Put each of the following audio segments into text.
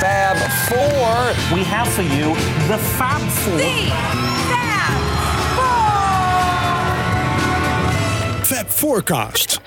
Fab Four. We have for you the Fab Four. Fab Forecast.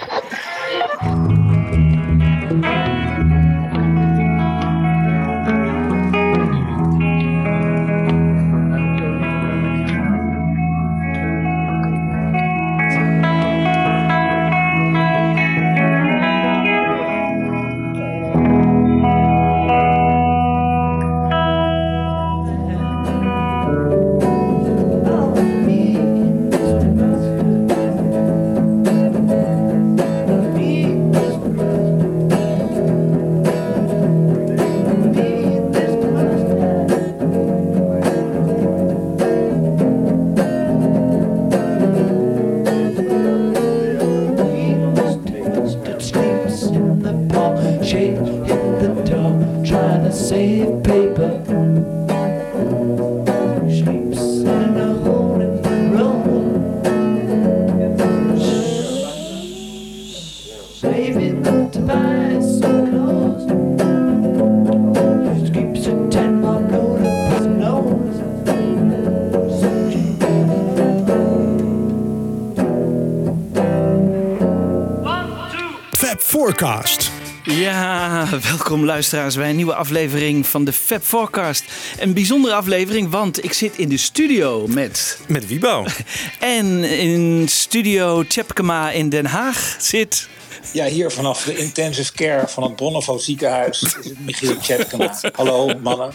welkom luisteraars bij een nieuwe aflevering van de Fab Forecast. Een bijzondere aflevering, want ik zit in de studio met... Met Wiebo. En in studio Tjepkema in Den Haag zit... Ja, hier vanaf de intensive care van het Bonnevo ziekenhuis is het Michiel Tjetkema. Hallo mannen.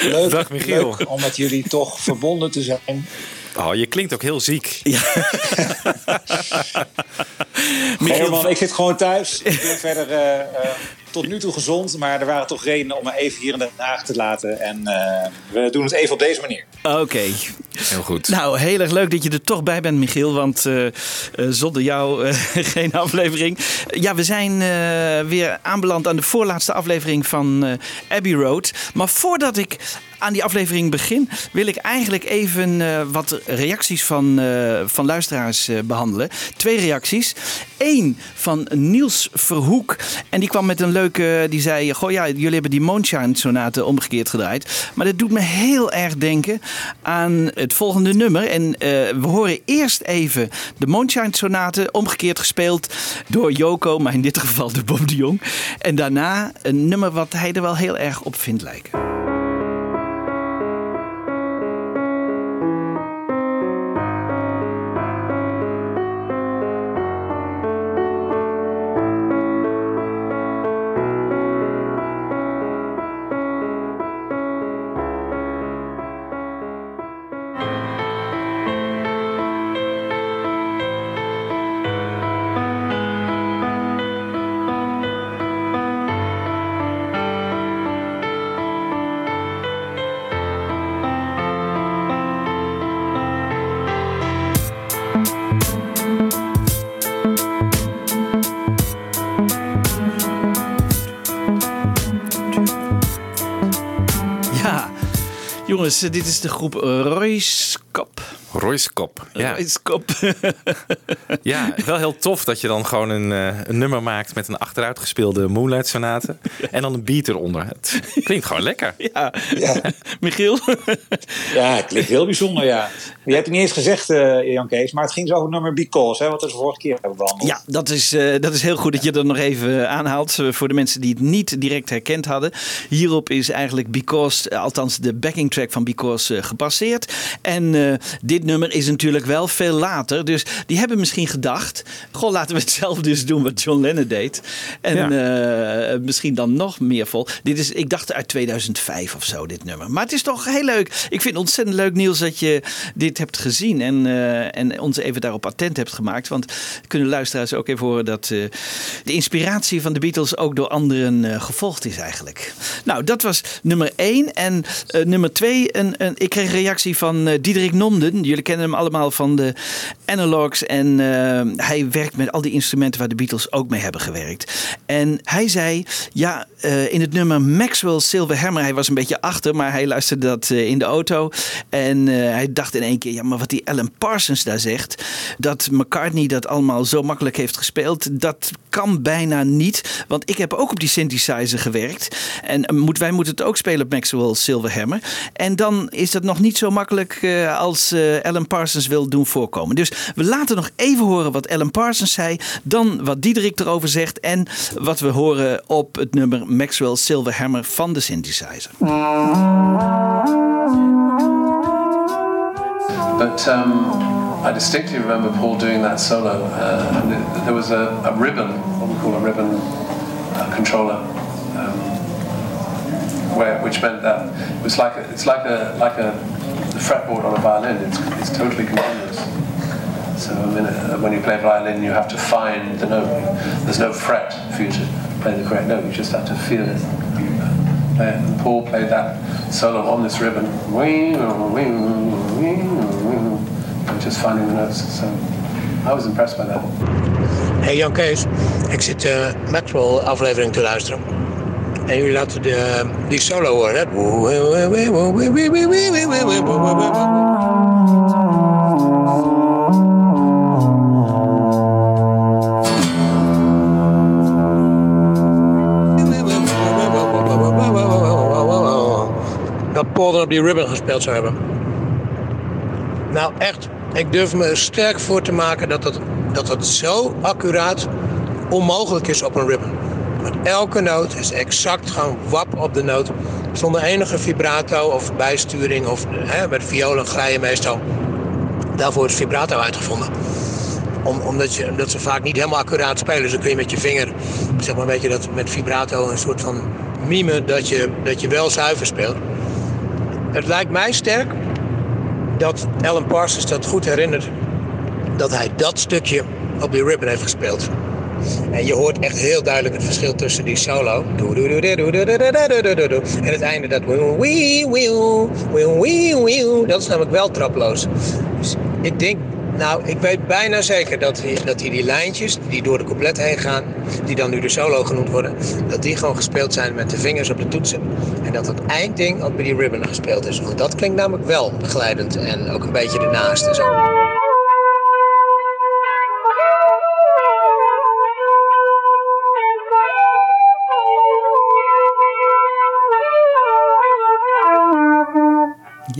Leuk, Dag, Michiel. leuk om met jullie toch verbonden te zijn. Oh, je klinkt ook heel ziek. Herman, ik zit gewoon thuis. Ik ben verder eh, eh, tot nu toe gezond, maar er waren toch redenen om me even hier in Den Haag te laten. En eh, we doen het even op deze manier. Oké. Heel goed. Nou, heel erg leuk dat je er toch bij bent, Michiel. Want eh, eh, zonder jou eh, geen aflevering. Ja, we zijn eh, weer aanbeland aan de voorlaatste aflevering van eh, Abbey Road. Maar voordat ik aan die aflevering begin, wil ik eigenlijk even eh, wat reacties van, eh, van luisteraars eh, behandelen. Twee reacties. Eén van Niels Verhoek. En die kwam met een leuke. Die zei: Goh, ja, jullie hebben die Moonshine Sonate omgekeerd gedraaid. Maar dat doet me heel erg denken aan het volgende nummer. En we horen eerst even de Moonshine Sonate omgekeerd gespeeld door Joko, maar in dit geval door Bob de Jong. En daarna een nummer wat hij er wel heel erg op vindt lijken. Jongens, dit is de groep Royce. Royce Kop. Ja. Royce Kop. ja, wel heel tof dat je dan gewoon een, eh, een nummer maakt met een achteruitgespeelde Moonlight Sonate. En dan een beat eronder. Het klinkt gewoon lekker. ja. Ja, Michiel? ja het klinkt heel bijzonder, ja. Je hebt het niet eens gezegd, eh, Jan Kees, maar het ging zo over het nummer Because, hè, wat we de vorige keer hebben behandeld. Ja, dat is, eh, dat is heel goed dat je dat nog even aanhaalt. Voor de mensen die het niet direct herkend hadden. Hierop is eigenlijk Because, althans de backing track van Because, eh, gebaseerd. En eh, dit nummer is natuurlijk wel veel later. Dus die hebben misschien gedacht: Goh, laten we hetzelfde dus doen wat John Lennon deed. En eh, misschien dan nog meer vol. Dit is, ik dacht uit 2005 of zo, dit nummer. Maar het is toch heel leuk. Ik vind het ontzettend leuk, Niels, dat je dit hebt gezien. En, eh, en ons even daarop attent hebt gemaakt. Want kunnen luisteraars ook even horen dat eh, de inspiratie van de Beatles ook door anderen gevolgd is eigenlijk. Nou, dat was nummer één. En nummer twee, een, een, ik kreeg een reactie van Diederik Nomden. jullie kennen hem allemaal van de analogs. En hij werkt met al die instrumenten waar de Beatles ook mee hebben gewerkt. En hij zei, ja, in het nummer Maxwell Silver Hammer, hij was een beetje achter, maar hij luisterde dat in de auto. En hij dacht in één keer, ja, maar wat die Alan Parsons daar zegt, dat McCartney dat allemaal zo makkelijk heeft gespeeld, dat kan bijna niet. Want ik heb ook op die synthesizer gewerkt. En eh, moet, wij moeten het ook spelen op Maxwell Silverhammer. En dan is dat nog niet zo makkelijk als Alan Parsons wil doen voorkomen. Dus we laten nog even horen wat Alan Parsons zei. Dan wat Diederik erover zegt. En wat we horen op het nummer Maxwell Silverhammer van de synthesizer. But um, I distinctly remember Paul doing that solo. Uh, there was a, a, ribbon, what we call a ribbon uh, controller, where, which meant that it was like a, it's like a like a fretboard on a violin. It's, it's totally continuous. So I mean, uh, when you play violin, you have to find the note. There's no fret for you to play the correct note. You just have to feel it. And Paul played that solo on this ribbon just finding the notes. So I was impressed by that. Hey Jan Kees, ik zit uh, Maxwell aflevering te luisteren. En jullie laten de, die solo horen? Dat Paul dan op die ribbon gespeeld zou hebben. Nou, echt ik durf me er sterk voor te maken dat het, dat het zo accuraat onmogelijk is op een ribbon. Want elke noot is exact gewoon wap op de noot. Zonder enige vibrato of bijsturing. Of hè, met violen glij je meestal. Daarvoor is vibrato uitgevonden. Om, omdat, je, omdat ze vaak niet helemaal accuraat spelen. Dus dan kun je met je vinger, zeg maar, weet je dat met vibrato een soort van mime dat je, dat je wel zuiver speelt. Het lijkt mij sterk dat Alan Parsons dat goed herinnert. Dat hij dat stukje op die ribbon heeft gespeeld. En je hoort echt heel duidelijk het verschil tussen die solo. En het einde dat. Dat is namelijk wel traploos. Dus ik denk nou, ik weet bijna zeker dat dat hij die lijntjes die door de couplet heen gaan, die dan nu de solo genoemd worden, dat die gewoon gespeeld zijn met de vingers op de toetsen. En dat het eindding ook bij die ribbon gespeeld is. Want dat klinkt namelijk wel begeleidend en ook een beetje ernaast en zo.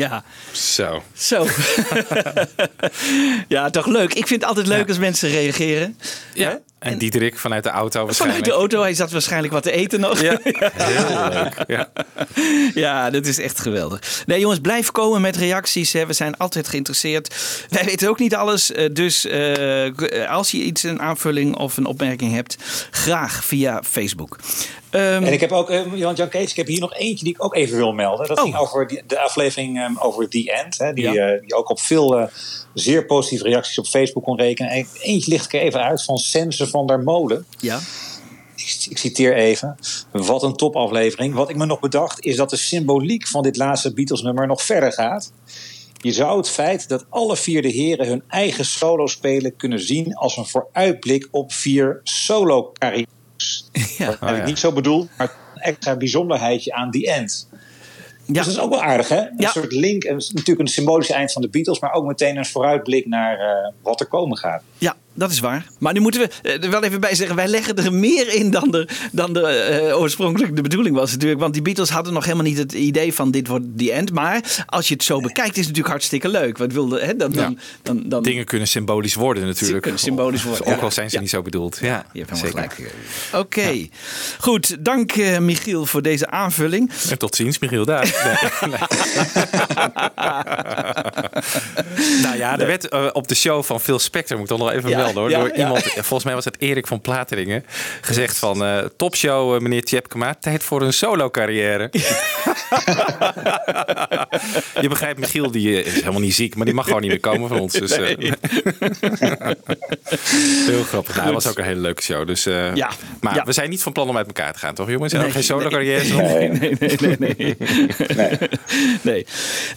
Ja. Zo. Zo. ja, toch leuk. Ik vind het altijd leuk als mensen reageren. Ja. En Diederik vanuit de auto waarschijnlijk. Vanuit de auto, hij zat waarschijnlijk wat te eten nog. Ja, heel leuk. Ja. ja, dat is echt geweldig. Nee jongens, blijf komen met reacties. Hè. We zijn altijd geïnteresseerd. Wij weten ook niet alles. Eh, dus uh, als je iets, een aanvulling of een opmerking hebt, graag via Facebook. Um, en ik heb ook, uh, Jan, Jan Kees, ik heb hier nog eentje die ik ook even wil melden. Dat oh. ging over die, de aflevering um, over The End. Hè, die, ja. uh, die ook op veel uh, zeer positieve reacties op Facebook kon rekenen. En eentje licht ik even uit van Sense van der Molen. Ja. Ik, ik, citeer even. Wat een topaflevering. Wat ik me nog bedacht is dat de symboliek van dit laatste Beatles-nummer nog verder gaat. Je zou het feit dat alle vier de heren hun eigen solo spelen kunnen zien als een vooruitblik op vier solo-carrières. Ja. Dat heb ik niet zo bedoeld, maar een extra bijzonderheidje aan die end. Ja. Dus dat is ook wel aardig, hè? Een ja. soort link. En natuurlijk een symbolische eind van de Beatles, maar ook meteen een vooruitblik naar uh, wat er komen gaat. Ja, dat is waar. Maar nu moeten we er wel even bij zeggen, wij leggen er meer in dan de, dan de uh, oorspronkelijk de bedoeling was natuurlijk. Want die Beatles hadden nog helemaal niet het idee van dit wordt die end. Maar als je het zo bekijkt, is het natuurlijk hartstikke leuk. Wat wilde, hè, dan, dan, dan, dan, Dingen kunnen symbolisch worden natuurlijk. Kunnen symbolisch worden. Ook al zijn ze niet zo bedoeld. Ja, je hebt helemaal gelijk. Oké, okay. goed. Dank uh, Michiel voor deze aanvulling. En tot ziens Michiel, daar. Nee. nou ja, er werd uh, op de show van Phil Spector, moet ik dan nog even melden hoor. Ja, door ja. iemand, volgens mij was het Erik van Plateringen. Gezegd van eh, topshow eh, meneer Tjepkema. Tijd voor een solo carrière. Je begrijpt, Michiel die eh, is helemaal niet ziek. Maar die mag gewoon niet meer komen van ons. Dus, eh, heel grappig. Nou, hij was ook een hele leuke show. Dus, eh, Ja, Maar ja. we zijn niet van plan om uit elkaar te gaan, toch jongens? En Nee, ook geen solo carrière. Nee, nee, nee, nee. nee. nee.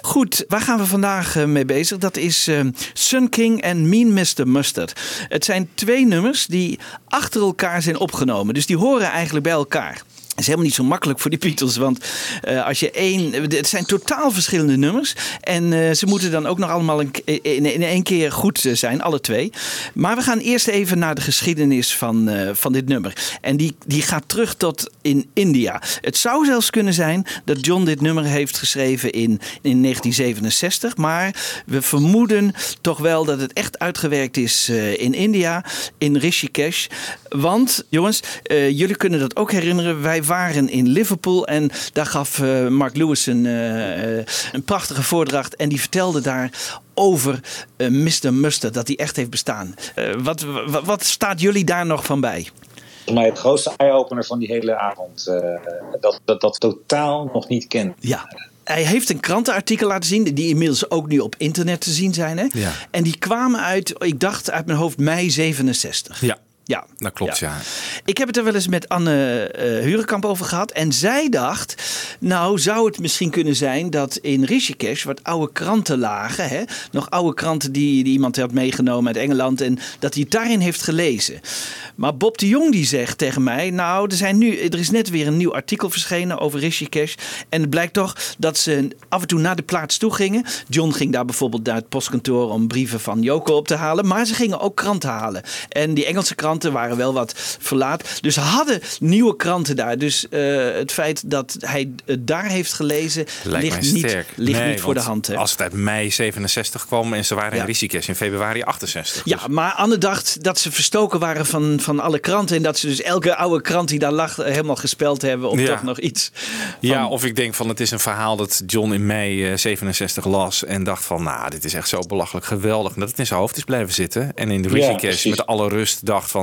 Goed, waar gaan we vandaag mee bezig? Dat is Sun King en Mean Mr. Mustard. Het zijn twee nummers die achter elkaar zijn opgenomen. Dus die horen eigenlijk bij elkaar. Is helemaal niet zo makkelijk voor die Beatles, want eh, als je één. Het zijn totaal verschillende nummers. En eh, ze moeten dan ook nog allemaal in, in, in één keer goed eh, zijn, alle twee. Maar we gaan eerst even naar de geschiedenis van, eh, van dit nummer. En die, die gaat terug tot in India. Het zou zelfs kunnen zijn dat John dit nummer heeft geschreven in, in 1967. Maar we vermoeden toch wel dat het echt uitgewerkt is eh, in India, in Rishikesh. Want, jongens, eh, jullie kunnen dat ook herinneren. Wij waren in Liverpool en daar gaf eh, Mark Lewis een, eh, eh, een prachtige voordracht. En die vertelde daar over Mr. Mustard, dat hij echt heeft bestaan. Eh, wat, wat, wat staat jullie daar nog van bij? Volgens mij het grootste eye-opener van die hele avond. eh, dat, dat dat totaal nog niet ken. Ja. Hij heeft een krantenartikel laten zien, die inmiddels ook nu op internet te zien zijn. Hè? Ja. En die kwamen uit, ik dacht uit mijn hoofd, mei 67. Ja, Ja, dat klopt ja. Ik heb het er wel eens met Anne eh Hurenkamp over gehad. En zij dacht, nou zou het misschien kunnen zijn dat in Rishikesh wat oude kranten lagen. Hè? Nog oude kranten die, die iemand had meegenomen uit Engeland. En dat hij het daarin heeft gelezen. Maar Bob de Jong die zegt tegen mij, nou er, zijn nu, er is net weer een nieuw artikel verschenen over Rishikesh. En het blijkt toch dat ze af en toe naar de plaats toe gingen. John ging daar bijvoorbeeld naar het postkantoor om brieven van Joko op te halen. Maar ze gingen ook kranten halen. En die Engelse kranten waren wel wat verlaat. Dus ze hadden nieuwe kranten daar. Dus eh, het feit dat hij het daar heeft gelezen Lijkt ligt niet, sterk. ligt Nee, niet voor de hand. Hè? Als het uit mei 67 kwam en ze waren Ja. in Rishikesh in februari 68. Ja, maar Anne dacht dat ze verstoken waren van, van alle kranten. En dat ze dus elke oude krant die daar lag eh, helemaal gespeld hebben. Of Ja. toch nog iets. Ja, of ik denk van het is een verhaal dat John in mei eh, 67 las en dacht van nou, dit is echt zo belachelijk geweldig. En dat het in zijn hoofd is blijven zitten. En in de precies. met alle rust dacht van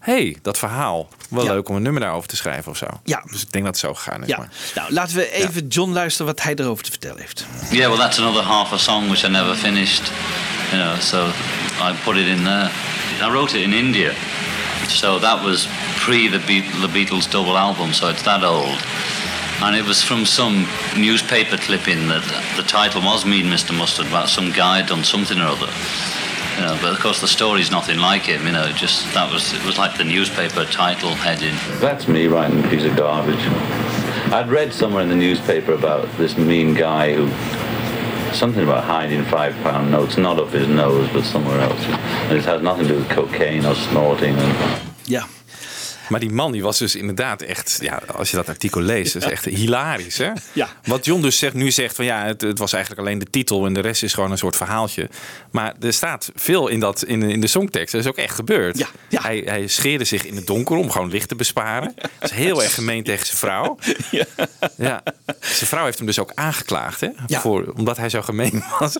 hey, dat verhaal. Wel Ja. leuk om een nummer daarover te schrijven of zo. Ja. Dus ik denk dat het zo gegaan is. Ja, Maar. nou laten we even John luisteren wat hij erover te vertellen heeft. Yeah, well, that's another half a song which I never finished. You know, so I put it in there. I wrote it in India, so that was pre the, Be- the Beatles double album, so it's that old. And it was from some newspaper clipping that the title was "Mean Mr. Mustard" about some guy done something or other. You know, but of course the story's nothing like him. You know, just that was it was like the newspaper title heading. That's me writing a piece of garbage. I'd read somewhere in the newspaper about this mean guy who something about hiding five pound notes, not up his nose, but somewhere else. And it had nothing to do with cocaine or snorting. And Ja, Maar die man die was dus inderdaad echt, ja, als je dat artikel leest, is echt hilarisch. Hè? Ja. Wat John dus zegt, nu zegt van ja, het, het was eigenlijk alleen de titel en de rest is gewoon een soort verhaaltje. Maar er staat veel in, dat, in, de- in de songtekst. Dat is ook echt gebeurd. Ja, ja. Hij, hij scheerde zich in het donker om gewoon licht te besparen. Dat is heel erg gemeen tegen zijn vrouw. Ja. Zijn vrouw heeft hem dus ook aangeklaagd, hè? Ja. Voor, omdat hij zo gemeen was.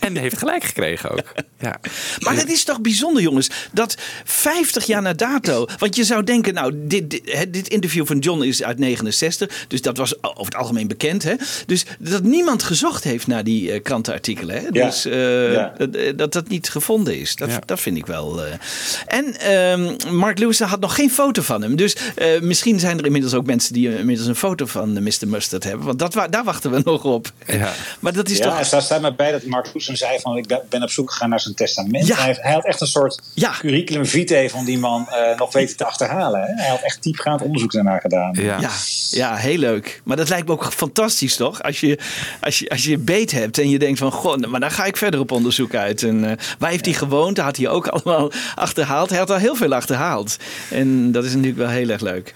En heeft gelijk gekregen ook. Ja. Maar dat is toch bijzonder, jongens, dat 50 jaar na dato. Want je zou denken, nou, dit, dit, interview van John is uit 69, dus dat was over het algemeen bekend. Hè? Dus dat niemand gezocht heeft naar die eh, krantenartikelen. Hè? Ja. Dus eh, Ja. dat, eh, dat dat niet gevonden is. Dat, Ja. dat vind ik wel. eh. En ehm, Mark Lewis had nog geen foto van hem. Dus eh, misschien zijn er inmiddels ook mensen die inmiddels een foto van Mr. Mustard hebben. Want dat, daar wachten we nog op. Ja. Maar dat is Ja, toch. er staat, staat mij bij dat Mark Hoesen zei van ik ben- op zoek gegaan naar zijn testament. Ja. Hij, heeft- hij had echt een soort Ja. curriculum vitae van die man eh, nog weten te achterhalen. Hè? Hij had echt diepgaand onderzoek daarnaar gedaan. Ja. Ja, ja, heel leuk. Maar dat lijkt me ook fantastisch, toch? Als je, als je, als je beet hebt en je denkt van... Goh, maar daar ga ik verder op onderzoek uit. En, eh, waar heeft hij gewoond? Daar had hij ook allemaal achterhaald. Hij had al heel veel achterhaald. En dat is natuurlijk wel heel erg leuk.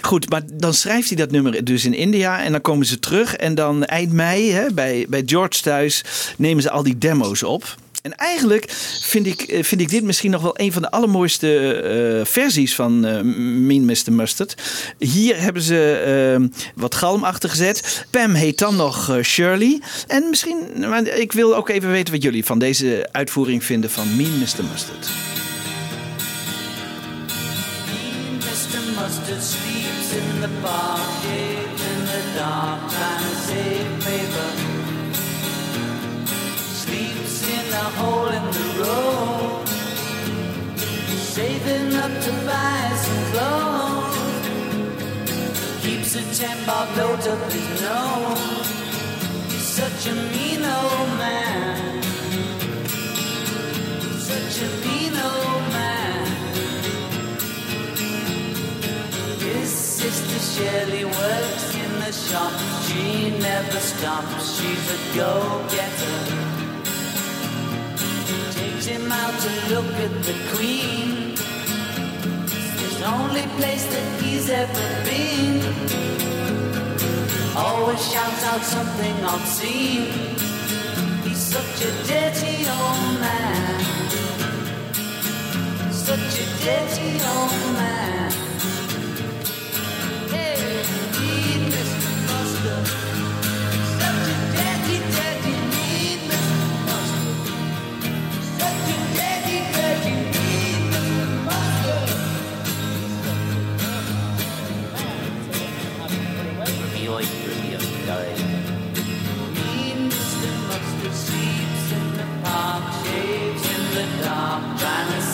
Goed, maar dan schrijft hij dat nummer dus in India. En dan komen ze terug. En dan eind mei hè, bij, bij George thuis nemen ze al die demo's op. En eigenlijk vind ik, eh, vind ik dit misschien nog wel een van de allermooiste eh, versies van eh, Mean Mr. Mustard. Hier hebben ze eh, wat galm achter gezet. Pam heet dan nog Shirley. En misschien, maar ik wil ook even weten wat jullie van deze uitvoering vinden van Mean Mr. Mustard. Up to buy some clothes. Keeps a ten bob note up his nose. He's such a mean old man. Such a mean old man. His sister Shirley works in the shop. She never stops. She's a go-getter. Takes him out to look at the Queen. The only place that he's ever been. Always shouts out something obscene. He's such a dirty old man. Such a dirty old man.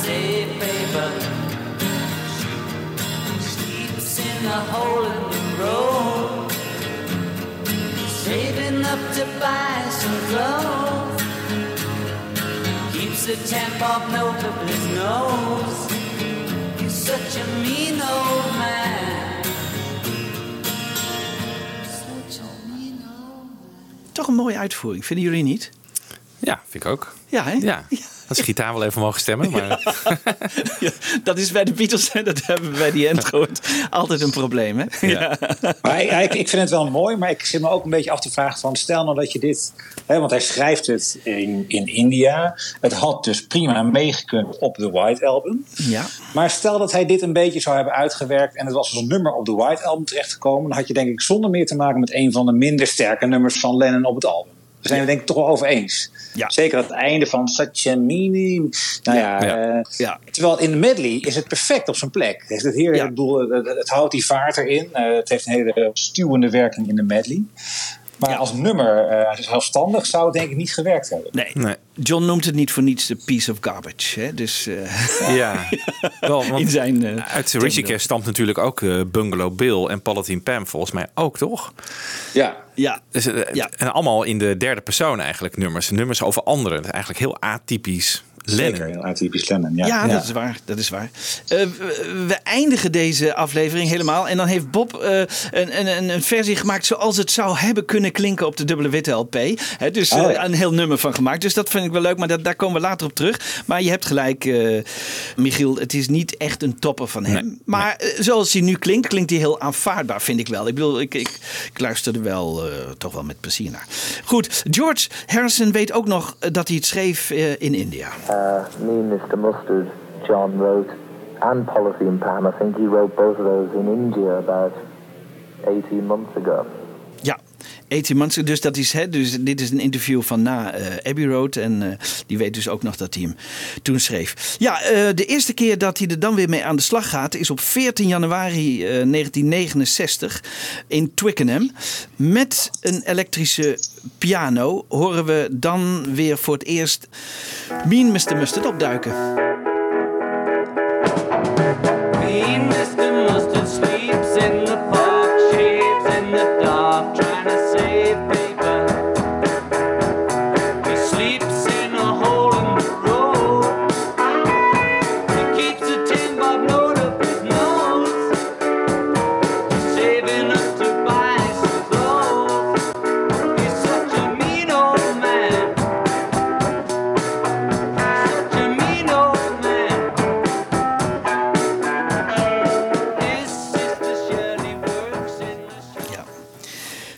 Save paper. Sleeps in a hole in the road, saving up to buy some clothes. Keeps a ten bob note up his nose. He's such a mean old man. Such a mean old Toch een mooie uitvoering, vinden jullie niet? Ja, vind ik ook. Ja, hè? Ja. Als gitaar wel even mogen stemmen. Maar... Ja, dat is bij de Beatles, en dat hebben we bij die end gehoord, altijd een probleem. Hè? Ja. Maar ik, ik- ik vind het wel mooi, maar ik zit me ook een beetje af te vragen van... stel nou dat je dit... Hè, want hij schrijft het in, in India. Het had dus prima meegekund op de White Album. Ja. Maar stel dat hij dit een beetje zou hebben uitgewerkt... en het was als een nummer op de White Album terechtgekomen... dan had je denk ik zonder meer te maken met een van de minder sterke nummers van Lennon op het album. Daar zijn we denk ik toch wel over eens. Ja. Zeker het einde van Meaning. Nou ja, Ja. eh, Ja. Terwijl in de medley is het perfect op zijn plek. Het, heerlijk, het, het houdt die vaart erin. Eh, het heeft een hele stuwende werking in de medley. Maar als nummer eh, zelfstandig zou het denk ik niet gewerkt hebben. Nee. Nee. John noemt het niet voor niets de piece of garbage. Hè? Dus eh, Ja, wel, in zijn. eh, uit Rishikesh stamt natuurlijk ook eh, Bungalow Bill en Palatine Pam volgens mij ook, toch? Ja. ja, Dus, Ja. En allemaal in de derde persoon eigenlijk nummers. Nummers over anderen. Dat is eigenlijk heel atypisch Lennon. Zeker, heel atypisch Lennon. Ja, Ja, dat is waar. Dat is waar. Eh, we, we eindigen deze aflevering helemaal. En dan heeft Bob eh, een, een, een, versie gemaakt zoals het zou hebben kunnen klinken op de dubbele witte LP. Dus Oh, eh, een heel nummer van gemaakt. Dus dat vind ik wel leuk, maar dat, daar komen we later op terug. Maar je hebt gelijk, Michiel. Het is niet echt een topper van hem. Nee, maar zoals hij nu klinkt, klinkt hij heel aanvaardbaar, vind ik wel. Ik bedoel, ik, ik, ik luisterde wel toch wel met plezier naar. Goed, George Harrison weet ook nog dat hij het schreef in India. Uh, me Mr. Mustard, John wrote, and Policy and Pam, I think he wrote both of those in India about 18 months ago. Ja, 18 months. Dus, dat is, hè, dus dit is een interview van na eh, Abbey Road. En eh, die weet dus ook nog dat hij hem toen schreef. Ja, eh, de eerste keer dat hij er dan weer mee aan de slag gaat... is op 14 januari eh, 1969 in Twickenham. Met een elektrische piano horen we dan weer voor het eerst... Mean Mr. Mustard opduiken.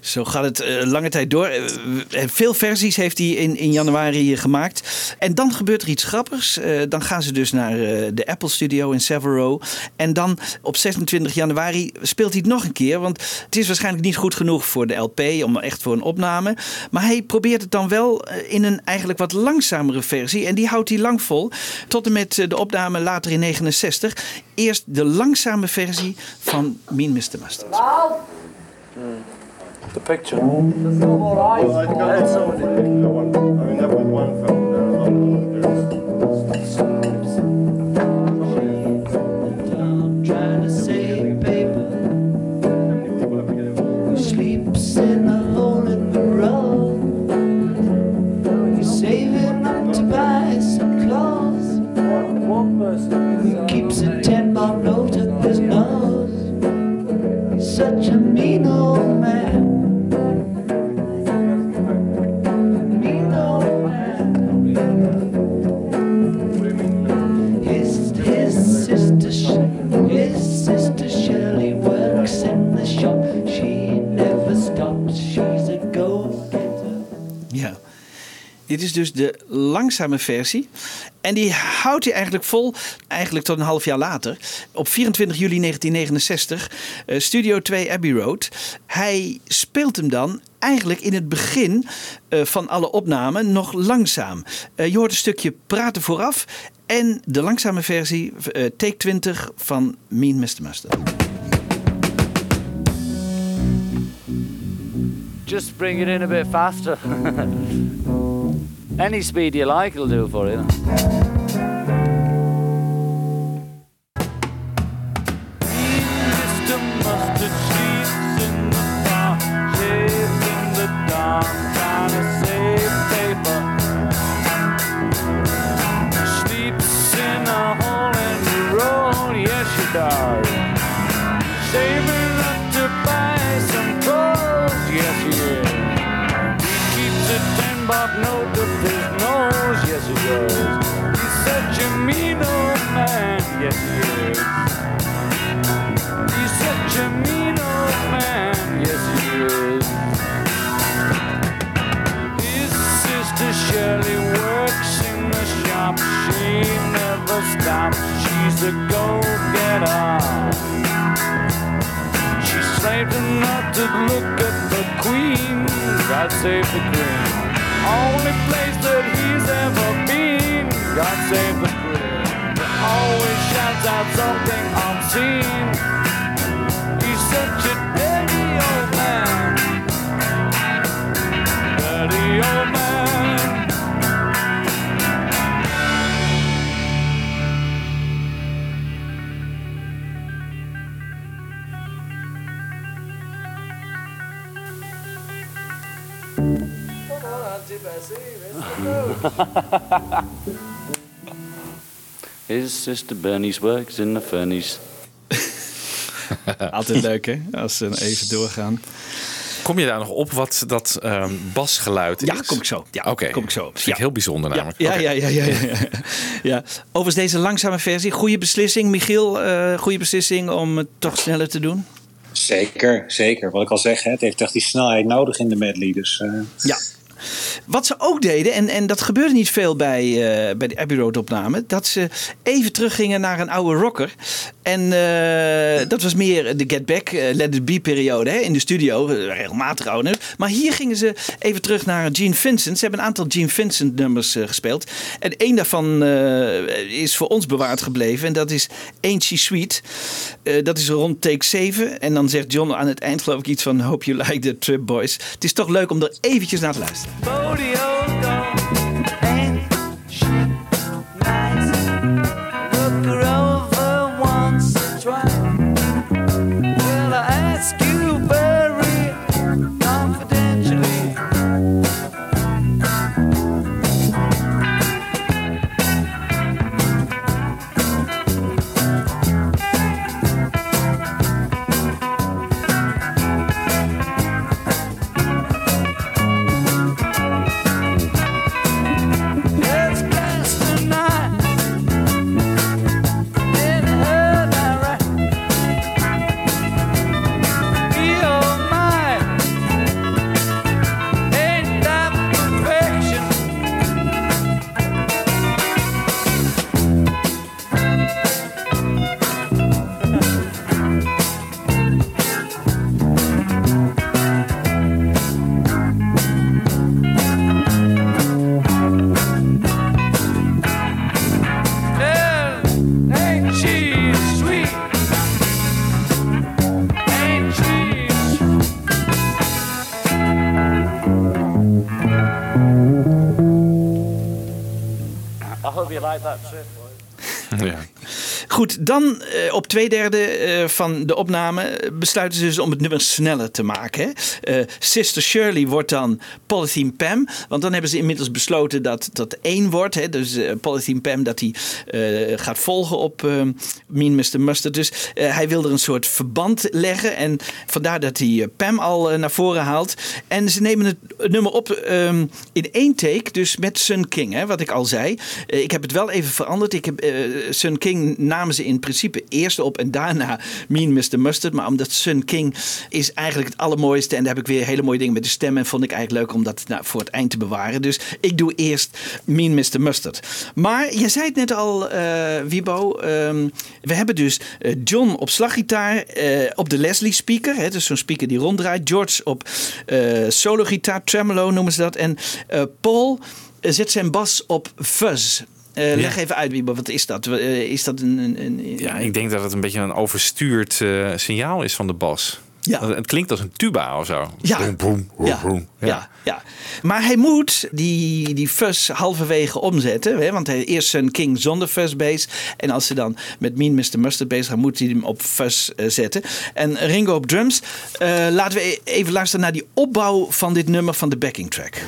Zo gaat het eh, lange tijd door. Eh, eh, veel versies heeft hij in, in januari gemaakt. En dan gebeurt er iets grappigs. Eh, dan gaan ze dus naar eh, de Apple Studio in Savile Row. En dan op 26 januari speelt hij het nog een keer. Want het is waarschijnlijk niet goed genoeg voor de LP, om echt voor een opname. Maar hij probeert het dan wel in een eigenlijk wat langzamere versie. En die houdt hij lang vol. Tot en met de opname later in 69. Eerst de langzame versie van Mean Mr. Mustard. The picture. trying to save paper. Who sleeps in a hole in the road? He's saving up to buy some clothes. He keeps a ten bob note up his nose. He's such a mean Dit is dus de langzame versie. En die houdt hij eigenlijk vol, eigenlijk tot een half jaar later. Op 24 juli 1969, eh, Studio 2 Abbey Road. Hij speelt hem dan eigenlijk in het begin eh, van alle opnamen nog langzaam. Eh, je hoort een stukje praten vooraf. En de langzame versie, take 20 van Mean Mr. Mustard. Just bring it in a bit faster. Any speed you like will do for you. To look at the queen. God save the queen. Only place that he's ever been. God save the queen. Always shouts out something obscene. His sister Bernice works in the furnace. Altijd leuk hè, als ze even doorgaan. Kom je daar nog op wat dat ehm, basgeluid is? Ja, kom ik zo. Ja, Oké, kom ik zo op. Dat vind ik Ja. heel bijzonder namelijk. Ja, ja, ja, ja, ja, ja. ja. Overigens deze langzame versie. Goede beslissing, Michiel. eh goede beslissing om het toch sneller te doen. Zeker, zeker. Wat ik al zeg, hè, het heeft echt die snelheid nodig in de medley. Dus, eh, Ja. Wat ze ook deden, en, en dat gebeurde niet veel bij, eh, bij de Abbey Road opname, dat ze even teruggingen naar een oude rocker. En eh, dat was meer de Get Back, eh, Let It Be periode in de studio, eh, regelmatig oude. Maar hier gingen ze even terug naar Gene Vincent. Ze hebben een aantal Gene Vincent nummers gespeeld. En één daarvan is voor ons bewaard gebleven en dat is Ain't She Sweet. Dat is rond take 7. En dan zegt John aan het eind geloof ik iets van Hope You Like the Trip Boys. Het is toch leuk om er eventjes naar te luisteren. Goed, dan eh, op twee derde eh, van de opname eh, besluiten ze dus om het nummer sneller te maken. Sister Shirley wordt dan Polythene Pam. Want dan hebben ze inmiddels besloten dat dat één wordt. Hè? Dus Polythene Pam dat hij gaat volgen op Mean Mr. Mustard. Dus hij wil er een soort verband leggen. En vandaar dat hij Pam al naar voren haalt. En ze nemen het, nummer op ehm, in één take. Dus met Sun King, hè, wat ik al zei. Ik heb het wel even veranderd. Ik heb, Sun King ze in principe eerst op en daarna Mean Mr. Mustard. Maar omdat Sun King is eigenlijk het allermooiste. En daar heb ik weer hele mooie dingen met de stem. En vond ik eigenlijk leuk om dat nou, voor het eind te bewaren. Dus ik doe eerst Mean Mr. Mustard. Maar je zei het net al, eh Wibo. ehm, we hebben dus eh, John op slaggitaar. eh, op de Leslie speaker. Hè, dus zo'n speaker die ronddraait. George op eh solo gitaar. Tremolo noemen ze dat. En Paul zet zijn bas op fuzz. Eh, leg even uit, Wiebo, wat is dat? Eh, is dat een, een, een- Ja, ik denk dat het een beetje een overstuurd eh, signaal is van de bas. Ja. Het klinkt als een tuba of zo. Ja. Boem, Ja, boem. ja. ja, Maar hij moet die, die fuzz halverwege omzetten. Hè? Want hij eerst zijn King zonder fuzz bass. En als ze dan met Mean Mr. Mustard bezig gaan, moet hij hem op fuzz zetten. En Ringo op drums. Eh, laten we e- even luisteren naar die opbouw van dit nummer van de backing track.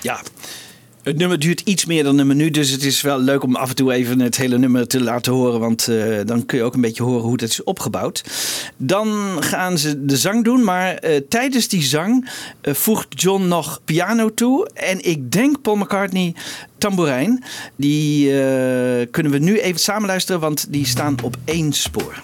Ja. Het nummer duurt iets meer dan een minuut, dus het is wel leuk om af en toe even het hele nummer te laten horen, want eh, dan kun je ook een beetje horen hoe het is opgebouwd. Dan gaan ze de zang doen, maar eh, tijdens die zang eh, voegt John nog piano toe en ik denk Paul McCartney tamboerijn. Die kunnen we nu even samen luisteren, want die staan op één spoor.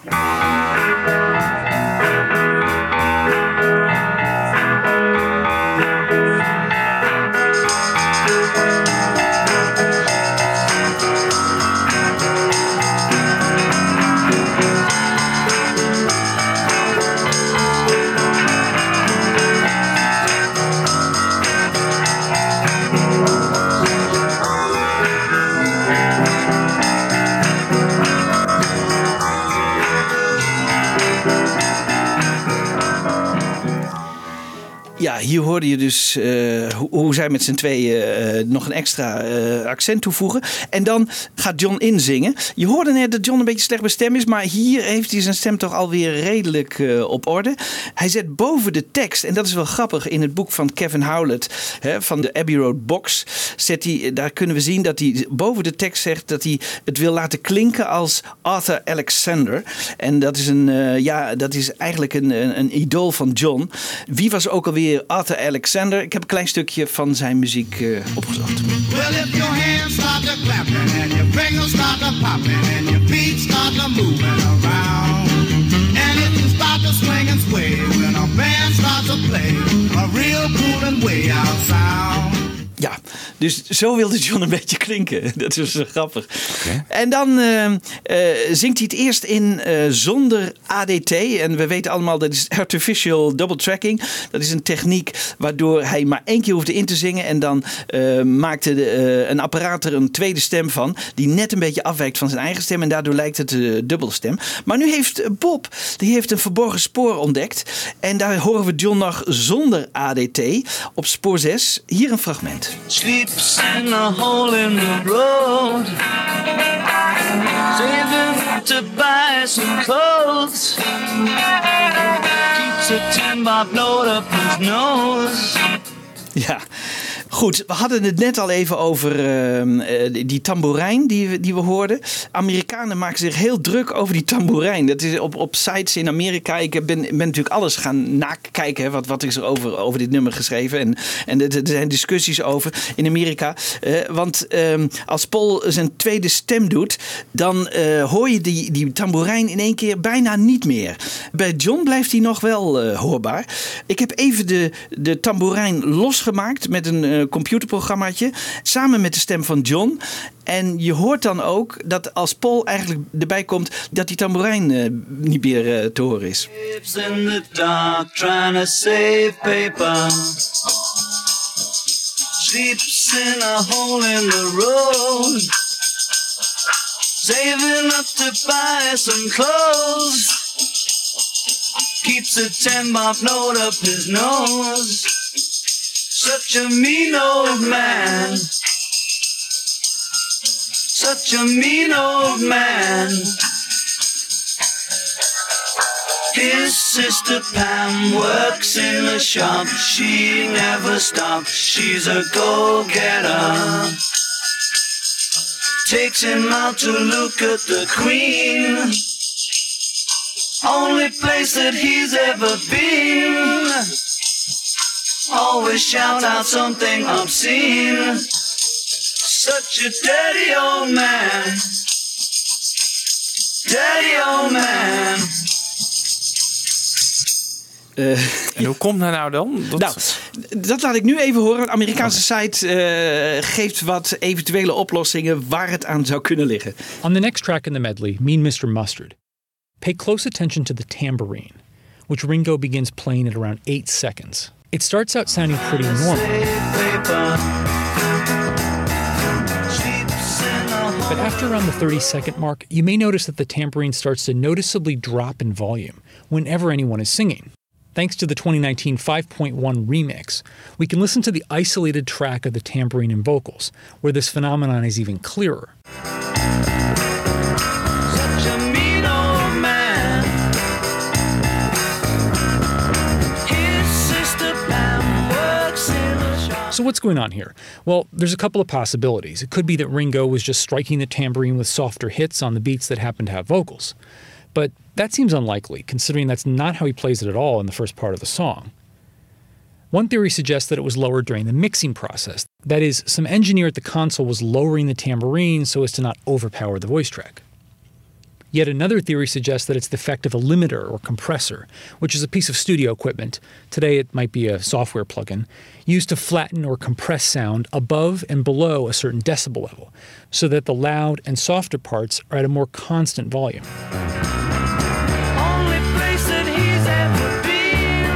Hier hoorde je dus eh, hoe, zij met z'n tweeën eh, nog een extra eh, accent toevoegen. En dan gaat John inzingen. Je hoorde net dat John een beetje slecht bestemd is, maar hier heeft hij zijn stem toch alweer redelijk op orde. Hij zet boven de tekst, en dat is wel grappig, in het boek van Kevin Howlett hè, van de Abbey Road Box, zet hij, daar kunnen we zien dat hij boven de tekst zegt dat hij het wil laten klinken als Arthur Alexander. En dat is, een, ja, dat is eigenlijk een, een, een idool van John. Wie was ook alweer Arthur Alexander? Ik heb een klein stukje van zijn muziek eh, opgezocht. Well, if your hands start to clapping and your fingers start to popping and your feet start to moving around, and if you start to swing and sway when a band starts to play a real cool and way out sound. Dus zo wilde John een beetje klinken. Dat is grappig. En dan eh, eh, zingt hij het eerst in eh, zonder ADT. En we weten allemaal dat is artificial double tracking. Dat is een techniek waardoor hij maar één keer hoefde in te zingen. En dan eh, maakte de, eh, een apparaat er een tweede stem van. Die net een beetje afwijkt van zijn eigen stem. En daardoor lijkt het uh, dubbelstem. Maar nu heeft Bob die heeft een verborgen spoor ontdekt. En daar horen we John nog zonder ADT op spoor 6. Hier een fragment. Sleep sleeps in a hole in the road, saving to buy some clothes. Keeps a ten bob note up his nose. Ja, goed. We hadden het net al even over ehm, eh, die- tamboerijn die, we- die we hoorden. Amerikanen maken zich heel druk over die tamboerijn. Dat is op, op sites in Amerika. Ik ben, ben natuurlijk alles gaan nakijken. Hè, wat, wat is er over, over dit nummer geschreven. En, en er, zijn discussies over in Amerika. Eh, want ehm, als Paul zijn tweede stem doet, dan eh, hoor je die, die tamboerijn in één keer bijna niet meer. Bij John blijft hij nog wel hoorbaar. Ik heb even de, de tamboerijn losgemaakt met een computerprogrammaatje. Samen met de stem van John. En je hoort dan ook dat als Paul eigenlijk erbij komt, dat die tamboerijn eh, niet meer eh, te horen is. In the dark trying to save paper. Sleeps in a hole in the road. Saving up to buy some clothes. Keeps a ten bob note up his nose. Such a mean old man. Such a mean old man. His sister Pam works in the shop. She never stops. She's a go-getter. Takes him out to look at the queen. Only place that he's ever been. Always shout out something obscene. Such a dirty old man. Dirty old man. En hoe komt dat nou dan? Dat- Nou, dat laat ik nu even horen. Een Amerikaanse site eh, geeft wat eventuele oplossingen waar het aan zou kunnen liggen. On the next track in the medley, Mean Mr. Mustard, pay close attention to the tambourine, which Ringo begins playing at around 8 seconds. It starts out sounding pretty normal, but after around the 30 second mark, you may notice that the tambourine starts to noticeably drop in volume whenever anyone is singing. Thanks to the 2019 5.1 remix, we can listen to the isolated track of the tambourine and vocals, where this phenomenon is even clearer. So, what's going on here? Well, there's a couple of possibilities. It could be that Ringo was just striking the tambourine with softer hits on the beats that happen to have vocals. But that seems unlikely, considering that's not how he plays it at all in the first part of the song. One theory suggests that it was lowered during the mixing process. That is, some engineer at the console was lowering the tambourine so as to not overpower the voice track. Yet another theory suggests that it's the effect of a limiter or compressor, which is a piece of studio equipment. Today it might be a software plugin, used to flatten or compress sound above and below a certain decibel level, so that the loud and softer parts are at a more constant volume. Only place that he's ever been.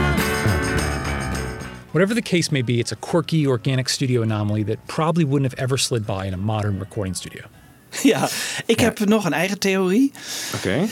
Whatever the case may be, it's a quirky organic studio anomaly that probably wouldn't have ever slid by in a modern recording studio. Ja, ik heb nog een eigen theorie. Oké.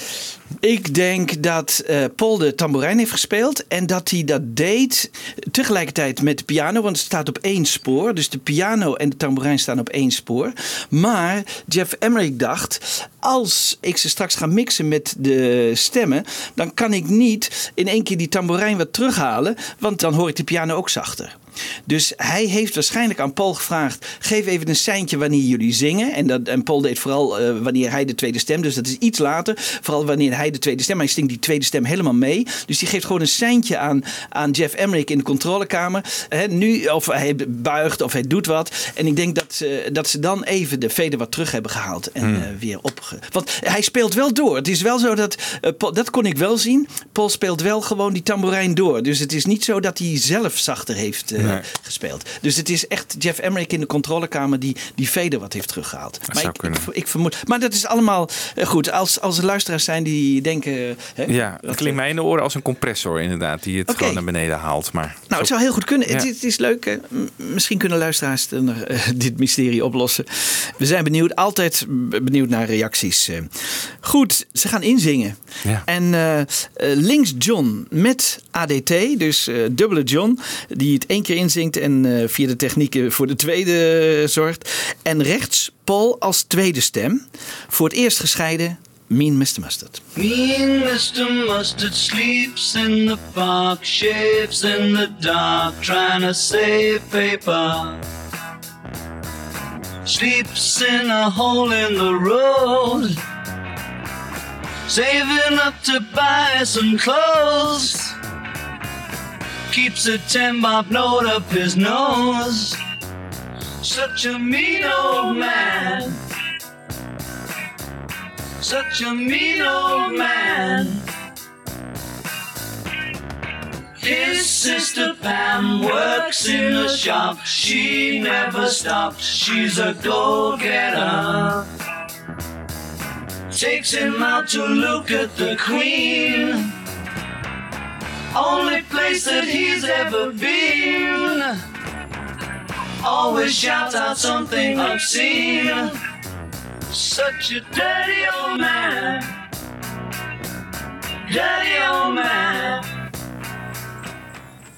Ik denk dat eh, Paul de tamboerijn heeft gespeeld en dat hij dat deed tegelijkertijd met de piano, want het staat op één spoor. Dus de piano en de tamboerijn staan op één spoor. Maar Jeff Emmerich dacht, als ik ze straks ga mixen met de stemmen, dan kan ik niet in één keer die tamboerijn wat terughalen, want dan hoor ik de piano ook zachter. Dus hij heeft waarschijnlijk aan Paul gevraagd: geef even een seintje wanneer jullie zingen. En, dat, en Paul deed vooral eh, wanneer hij de tweede stem, dus dat is iets later. Vooral wanneer hij de tweede stem, maar hij stinkt die tweede stem helemaal mee. Dus die geeft gewoon een seintje aan, aan Jeff Emmerich in de controlekamer. Nu, of hij buigt of hij doet wat. En ik denk dat, ze- dat ze dan even de veder wat terug hebben gehaald en Hmm. eh, weer op. Want hij speelt wel door. Het is wel zo dat, eh, Paul- dat kon ik wel zien. Paul speelt wel gewoon die tamboerijn door. Dus het is niet zo dat hij zelf zachter heeft Nee. gespeeld. Dus het is echt Jeff Emmerich in de controlekamer die die veder wat heeft teruggehaald. maar zou ik, kunnen. Ik, ik vermoed. Maar dat is allemaal eh, goed. Als, als er luisteraars zijn die denken... Hè, Ja, dat klinkt mij in de oren als een compressor inderdaad, die het gewoon naar beneden haalt. Maar Nou, het zou heel goed kunnen. Ja. Het, is- het is leuk. M- Misschien kunnen luisteraars eh, dit mysterie oplossen. We zijn benieuwd. Altijd benieuwd naar reacties. eh. Goed, ze gaan inzingen. Ja. En eh, eh, links John met ADT, dus eh, dubbele John, die het één keer inzingt en eh, via de technieken voor de tweede eh, zorgt. En rechts Paul als tweede stem. Voor het eerst gescheiden Mean Mr. Mustard. Mean Mr. Mustard sleeps in the park, shaves in the dark, trying to save paper. Sleeps in a hole in the road, saving up to buy some clothes. Keeps a ten bob note up his nose. Such a mean old man. Such a mean old man. His sister Pam works in the shop. She never stops. She's a go-getter. Takes him out to look at the queen. Only place that he's ever been. Always shouts out something obscene. Such a dirty old man. Dirty old man.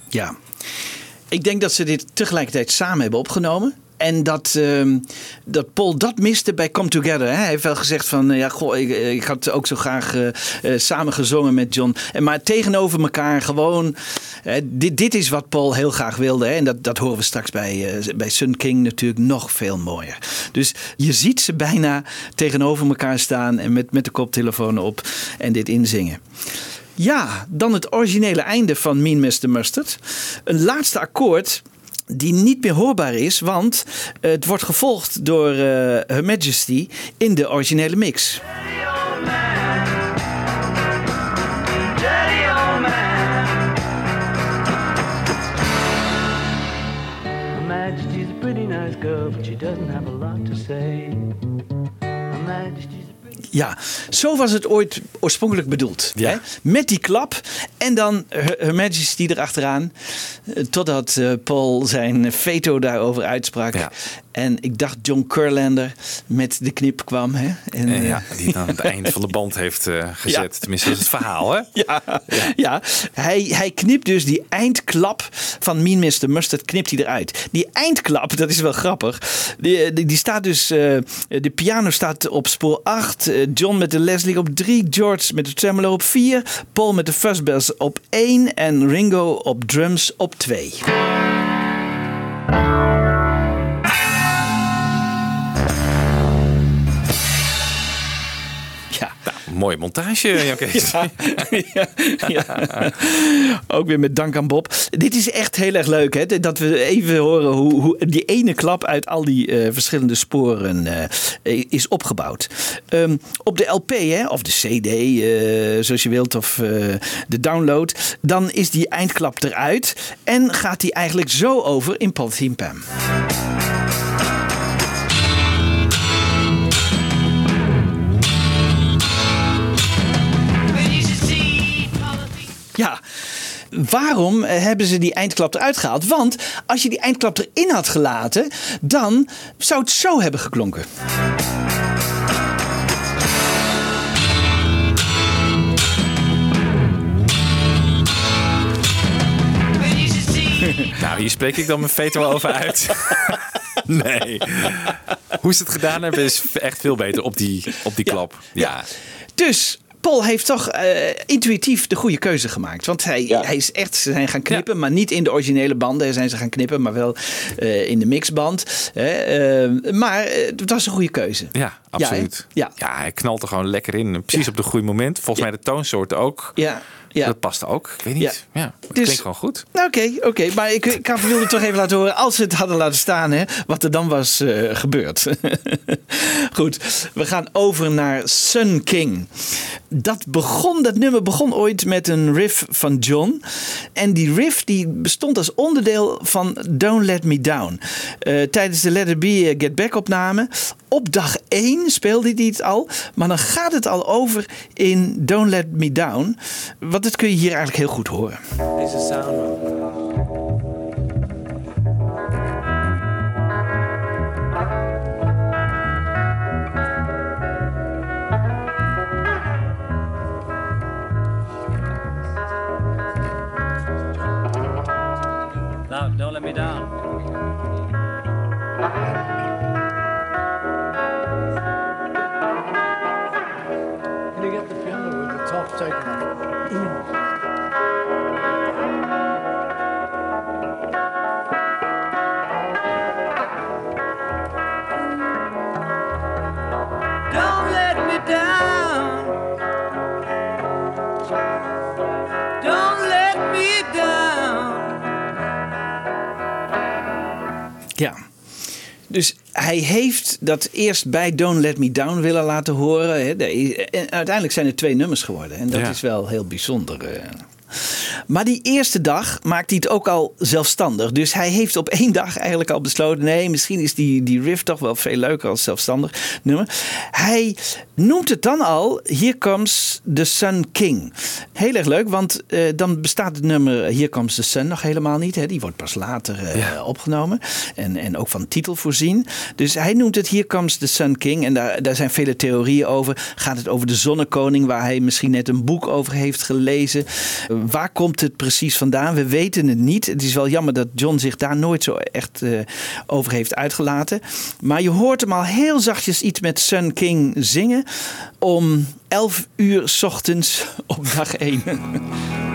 Ja, ik denk dat ze dit tegelijkertijd samen hebben opgenomen. En dat, ehm, dat Paul dat miste bij Come Together. Hè? Hij heeft wel gezegd van, eh, ja, goh, ik, ik had ook zo graag eh, eh, samen gezongen met John. En maar tegenover elkaar gewoon, eh, dit, dit is wat Paul heel graag wilde. Hè? En dat, dat horen we straks bij, eh, bij Sun King natuurlijk nog veel mooier. Dus je ziet ze bijna tegenover elkaar staan en met, met de koptelefoon op en dit inzingen. Ja, dan het originele einde van Mean Mr. Mustard. Een laatste akkoord die niet meer hoorbaar is, want het wordt gevolgd door eh, Her Majesty in de originele mix. Girl, but she doesn't have a lot to say. Ja, zo was het ooit oorspronkelijk bedoeld. Hè? Met die klap en dan Her Majesty erachteraan. eh, Totdat eh, Paul zijn veto daarover uitsprak. En ik dacht John Curlander met de knip kwam. Hè? En, Eh, eh, ja, die dan aan het eind van de band heeft eh, gezet. Tenminste, dat is het verhaal, hè? Ja, ja. Hij, hij knipt dus die eindklap van Mean Mr. Mustard knipt hij eruit. Die eindklap, dat is wel grappig. Die, die, die staat dus, eh, de piano staat op spoor 8. eh, John met de Leslie op 3. George met de tremolo op 4. Paul met de fuzzbells op 1. En Ringo op drums op 2. Mooie montage, Jan Kees. Ja, ja, ja. Ook weer met dank aan Bob. Dit is echt heel erg leuk, hè? Dat we even horen hoe, hoe die ene klap uit al die eh, verschillende sporen eh, is opgebouwd. Ehm, op de LP, hè, of de CD, eh, zoals je wilt, of de download, dan is die eindklap eruit en gaat die eigenlijk zo over in Paul Pam. Ja, waarom eh, hebben ze die eindklap eruit gehaald? Want als je die eindklap erin had gelaten, dan zou het zo hebben geklonken. Nou, hier spreek ik dan mijn veto wel over uit. nee. Hoe ze het gedaan hebben is echt veel beter op die, op die klap. Ja. Dus Paul heeft toch eh, intuïtief de goede keuze gemaakt. Want hij, hij is echt, ze zijn gaan knippen, maar niet in de originele banden zijn ze gaan knippen, maar wel eh, in de mixband. Hè, eh, maar het was een goede keuze. Ja, absoluut. Ja, Ja, hij knalt er gewoon lekker in. Precies op het goede moment. Volgens mij de toonsoort ook. Ja, ja. Dat past ook. Ik weet niet. Ja, het Dus- klinkt gewoon goed. Nou, Oké, oké. Maar ik, ik wilde toch even laten horen, als ze het hadden laten staan, hè, wat er dan was eh, gebeurd. Goed, we gaan over naar Sun King. Dat, begon, dat nummer begon ooit met een riff van John. En die riff die bestond als onderdeel van Don't Let Me Down. Eh, tijdens de Let It Be eh, Get Back opname. Op dag 1 10 speelde hij het al. Maar dan gaat het al over in Don't Let Me Down. Want dat kun je hier eigenlijk heel goed horen. Deze sound. Dus hij heeft dat eerst bij Don't Let Me Down willen laten horen. En uiteindelijk zijn er twee nummers geworden. En dat Ja. is wel heel bijzonder. Maar die eerste dag maakt hij het ook al zelfstandig. Dus hij heeft op één dag eigenlijk al besloten... nee, misschien is die, die riff toch wel veel leuker als zelfstandig nummer. Hij noemt het dan al Here Comes the Sun King. Heel erg leuk, want eh, dan bestaat het nummer Here Comes the Sun nog helemaal niet. Hè. Die wordt pas later eh, opgenomen en, en ook van titel voorzien. Dus hij noemt het Here Comes the Sun King. En daar, daar zijn vele theorieën over. Gaat het over de zonnekoning, waar hij misschien net een boek over heeft gelezen? Waar komt het precies vandaan? We weten het niet. Het is wel jammer dat John zich daar nooit zo echt eh, over heeft uitgelaten. Maar je hoort hem al heel zachtjes iets met Sun King zingen. Om 11 uur ochtends op dag 1.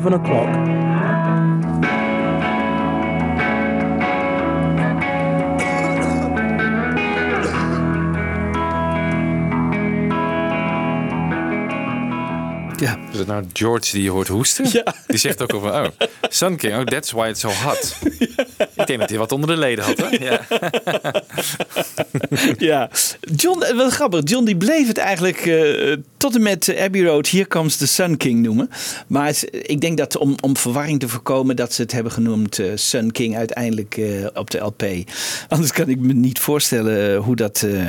11 o'clock. Ja. Is het nou George die je hoort hoesten? Ja. Die zegt ook over, oh, Sun King, oh, that's why it's so hot. Ja. Ik denk dat hij wat onder de leden had, hè? Ja. ja, John, eh, wat grappig. John die bleef het eigenlijk eh, tot en met Abbey Road Here Comes the Sun King noemen. Maar het- ik denk dat om, om verwarring te voorkomen dat ze het hebben genoemd eh, Sun King uiteindelijk eh, op de LP. Anders kan ik me niet voorstellen eh, hoe dat, eh,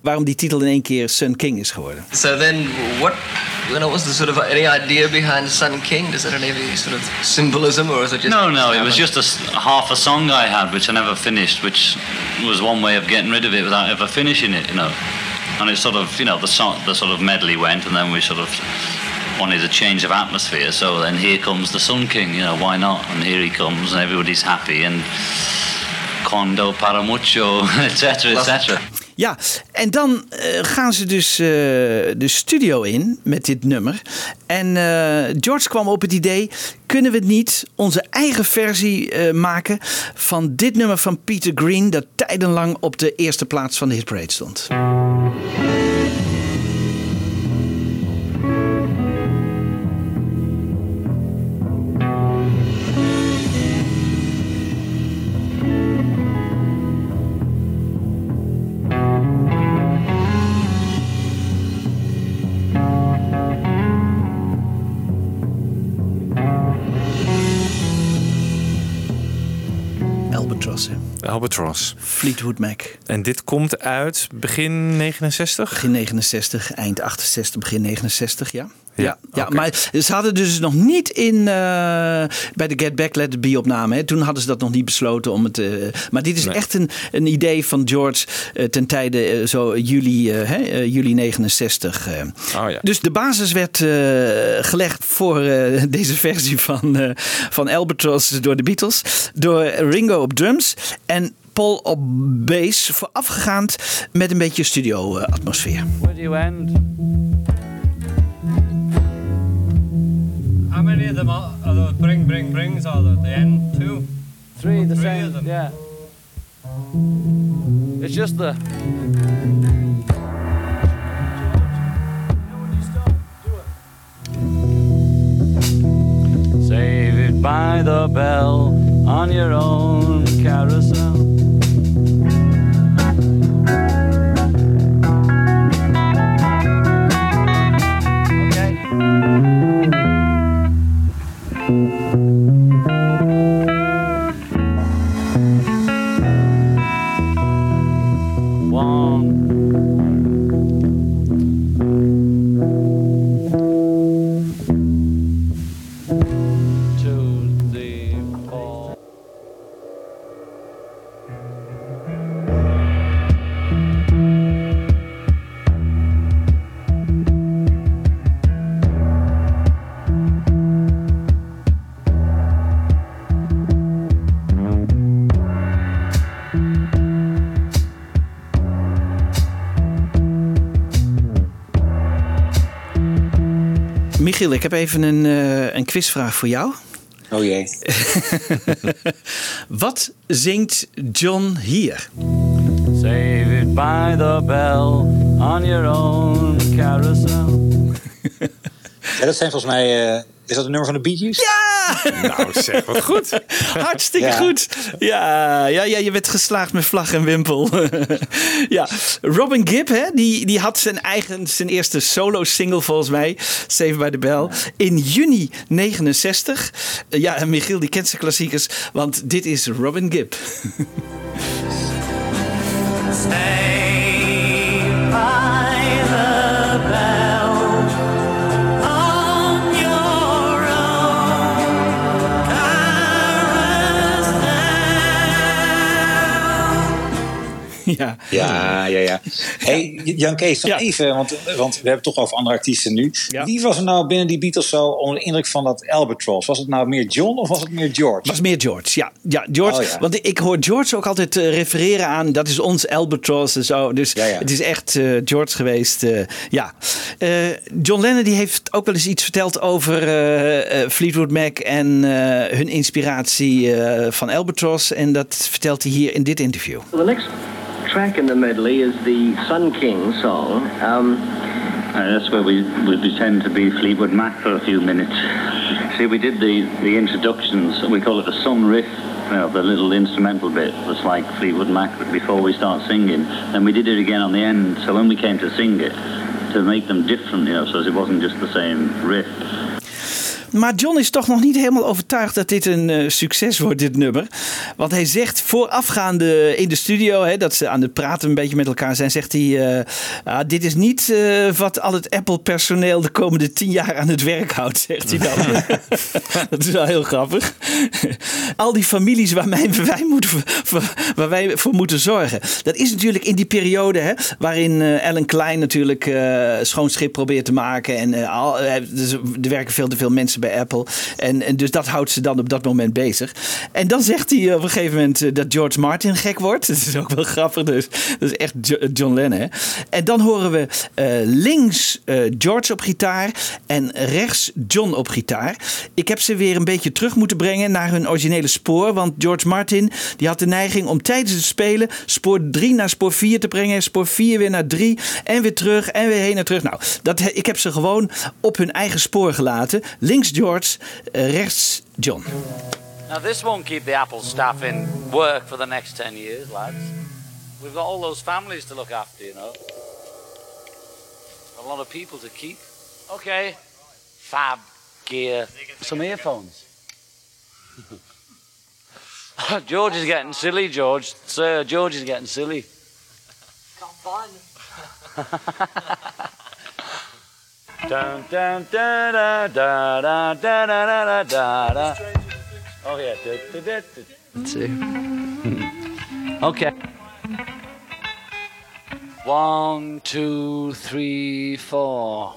waarom die titel in één keer Sun King is geworden. So then, what? You know, was the sort of any idea behind Sun King? Does it have any sort of symbolism, or is it just? No, no, it was just a half a song I had which I never finished, which was one way of getting rid of it without ever finishing it, you know. And it sort of, you know, the song, the sort of medley went, and then we sort of wanted a change of atmosphere. So then here comes the Sun King, you know, why not? And here he comes, and everybody's happy, and Quando para mucho, etc., etc. Ja, en dan eh, gaan ze dus eh, de studio in met dit nummer. En eh, George kwam op het idee: kunnen we niet onze eigen versie maken van dit nummer van Peter Green, dat tijdenlang op de eerste plaats van de hitparade stond? Albatross, hè? Albatross. Fleetwood Mac. En dit komt uit begin 69? Begin 69, eind 68, begin 69, ja. Ja, Ja, maar ze hadden dus nog niet in eh, bij de Get Back Let It Be opname. Hè. Toen hadden ze dat nog niet besloten om het. eh, maar dit is Nee. echt een, een idee van George eh, ten tijde zo juli, eh, hè, juli 69. eh. Oh ja. Dus de basis werd eh, gelegd voor eh, deze versie van, eh, van Albatross door de Beatles. Door Ringo op drums en Paul op bass. Voorafgegaand met een beetje studio-atmosfeer. Where do you end? many of them are, are those bring, bring, brings? Are there? the end? Two? Three, the three same. Of them? Yeah. It's just the. Save it by the bell on your own carousel. Michiel, ik heb even een, eh, een quizvraag voor jou. Oh jee. Wat zingt John hier? Save it by the bell on your own carousel. Ja, dat zijn volgens mij... eh, is dat een nummer van de Bee Gees? Ja! Nou zeg, wat goed. Hartstikke Ja. goed. Ja, ja, ja, je bent geslaagd met vlag en wimpel. ja, Robin Gibb, hè, die, die had zijn eigen, zijn eerste solo-single volgens mij, Save by the Bell, in juni 69. Eh, ja, en Michiel die kent zijn klassiekers, want dit is Robin Gibb. ja. Ja, ja, ja. Hey, Jan Kees, nog even, want, want we hebben het toch over andere artiesten nu. Wie was er nou binnen die Beatles zo onder de indruk van dat Albatross? Was het nou meer John of was het meer George? was meer George, ja. ja, George. Oh, ja. Want ik hoor George ook altijd eh, refereren aan... dat is ons Albatross en zo. Dus het is echt eh, George geweest, eh, ja. Eh, John Lennon die heeft ook wel eens iets verteld over eh, eh, Fleetwood Mac... en eh, hun inspiratie eh, van Albatross. En dat vertelt hij hier in dit interview. Well, track in the medley is the Sun King song. Um, Uh, that's where we, we pretend to be Fleetwood Mac for a few minutes. See, we did the, the introductions, we call it the sun riff, know, the little instrumental bit was like Fleetwood Mac before we start singing. Then we did it again on the end, so when we came to sing it, to make them different, you know, so it wasn't just the same riff. Maar John is toch nog niet helemaal overtuigd dat dit een eh, succes wordt, dit nummer. Want hij zegt voorafgaande in de studio, hè, dat ze aan het praten een beetje met elkaar zijn, zegt hij: eh, ah, Dit is niet eh, wat al het Apple-personeel de komende tien jaar aan het werk houdt, zegt hij dan. dat is wel heel grappig. al die families waar, wij moeten, voor, waar wij voor moeten zorgen. Dat is natuurlijk in die periode hè, waarin Alan Klein natuurlijk schoon schip probeert te maken. En al, dus er werken veel te veel mensen bij Apple. En, en dus dat houdt ze dan op dat moment bezig. En dan zegt hij op een gegeven moment eh, dat George Martin gek wordt. Dat is ook wel grappig. Dus dat is echt Jo- John Lennon. Hè? En dan horen we eh, links eh, George op gitaar en rechts John op gitaar. Ik heb ze weer een beetje terug moeten brengen naar hun originele spoor. Want George Martin die had de neiging om tijdens het spelen spoor 3 naar spoor 4 te brengen. Spoor 4 weer naar 3 en weer terug en weer heen en terug. Nou, dat, ik heb ze gewoon op hun eigen spoor gelaten. Links George, eh, rechts John. Now, this won't keep the Apple staff in work for the next 10 years, lads. We've got all those families to look after, you know. A lot of people to keep. Okay. Fab gear. Some earphones. George is getting silly, George. Sir, George is getting silly. Can't find Dun, dun, da, da, da, da, da, da, da, da, da. Oh, yeah. Da, da, da, da. Let's see. okay. One, two, three, four.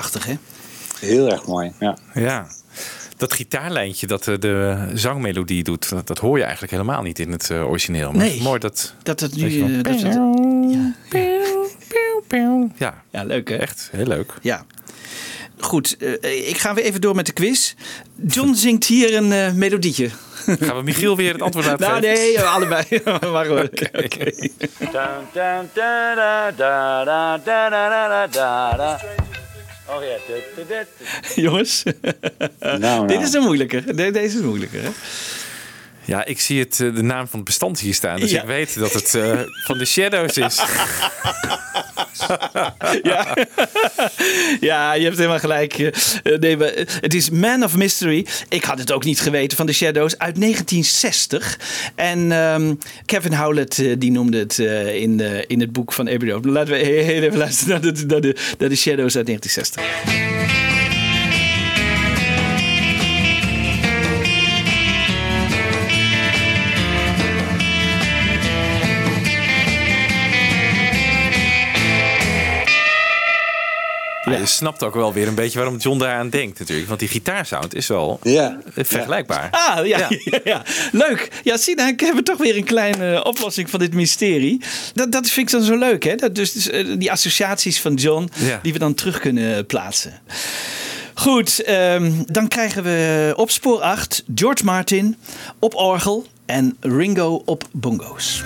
Prachtig, hè? Heel erg mooi, ja. Ja. Dat gitaarlijntje dat eh, de zangmelodie doet, dat, dat hoor je eigenlijk helemaal niet in het eh, origineel. Maar Nee. mooi dat... Dat het nu... wel. eh, dat het, ja. Ja. ja, leuk hè? Echt, heel leuk. Ja. Goed, eh, ik ga weer even door met de quiz. John zingt hier een eh, melodietje. Gaan we Michiel weer het antwoord laten Nou geven? nee, allebei. maar goed. Oké. Oh ja. du, du, du, du. Jongens, Nou, dit is een moeilijker. De- Deze is moeilijker. Hè? Ja, ik zie het, eh, de naam van het bestand hier staan. Dus Ja. ik weet dat het eh, van de Shadows is. ja. ja, je hebt helemaal gelijk. Eh, Nee, maar het is Man of Mystery. Ik had het ook niet geweten van de Shadows uit 1960. En ehm, Kevin Howlett eh, die noemde het eh, in, de, in het boek van Road. Laten we heel even luisteren naar naar de Shadows uit 1960. Je snapt ook wel weer een beetje waarom John daar aan denkt natuurlijk. Want die gitaarsound is wel Ja. eh, vergelijkbaar. Ah, ja, ja. ja, Leuk. Ja, zie, dan hebben we toch weer een kleine eh, oplossing van dit mysterie. Dat, dat vind ik dan zo leuk, hè? Dat dus, dus, eh, die associaties van John, Ja. die we dan terug kunnen plaatsen. Goed, ehm, dan krijgen we op spoor 8 George Martin op orgel en Ringo op bongo's.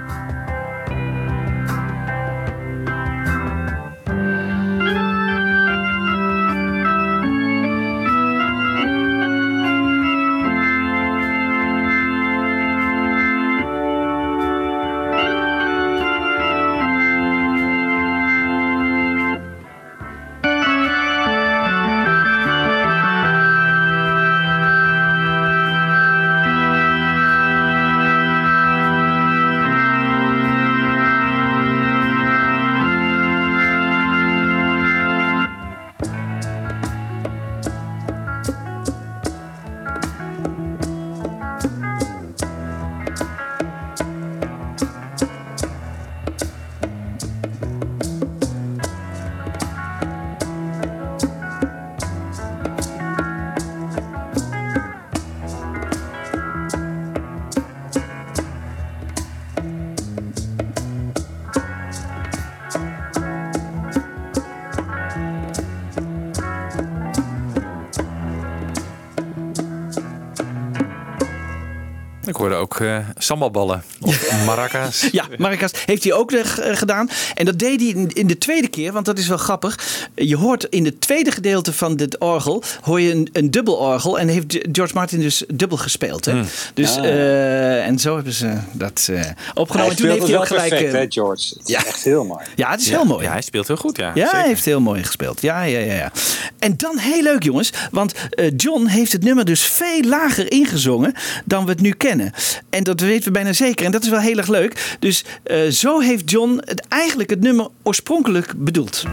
Sambalballen of maracas. Ja, Maracas heeft hij ook eh, eh, gedaan. En dat deed hij in, de tweede keer, want dat is wel grappig. Je hoort in het tweede gedeelte van dit orgel, hoor je een, een dubbel orgel. En heeft George Martin dus dubbel gespeeld. Hè? Hmm. Dus, Ah. eh, en zo hebben ze dat eh, opgenomen. Hij en toen speelt heeft het hij wel ook gelijk... perfect, hè, George? Het is ja. echt heel mooi. ja, het is Ja, heel mooi. Ja, hij speelt heel goed, ja. Ja, Zeker. hij heeft heel mooi gespeeld. Ja, ja, ja, ja. En dan heel leuk, jongens. Want eh, John heeft het nummer dus veel lager ingezongen dan we het nu kennen. En dat weten we bijna zeker. En dat is wel heel erg leuk. Dus eh, zo heeft John het, eigenlijk het nummer oorspronkelijk bedoeld.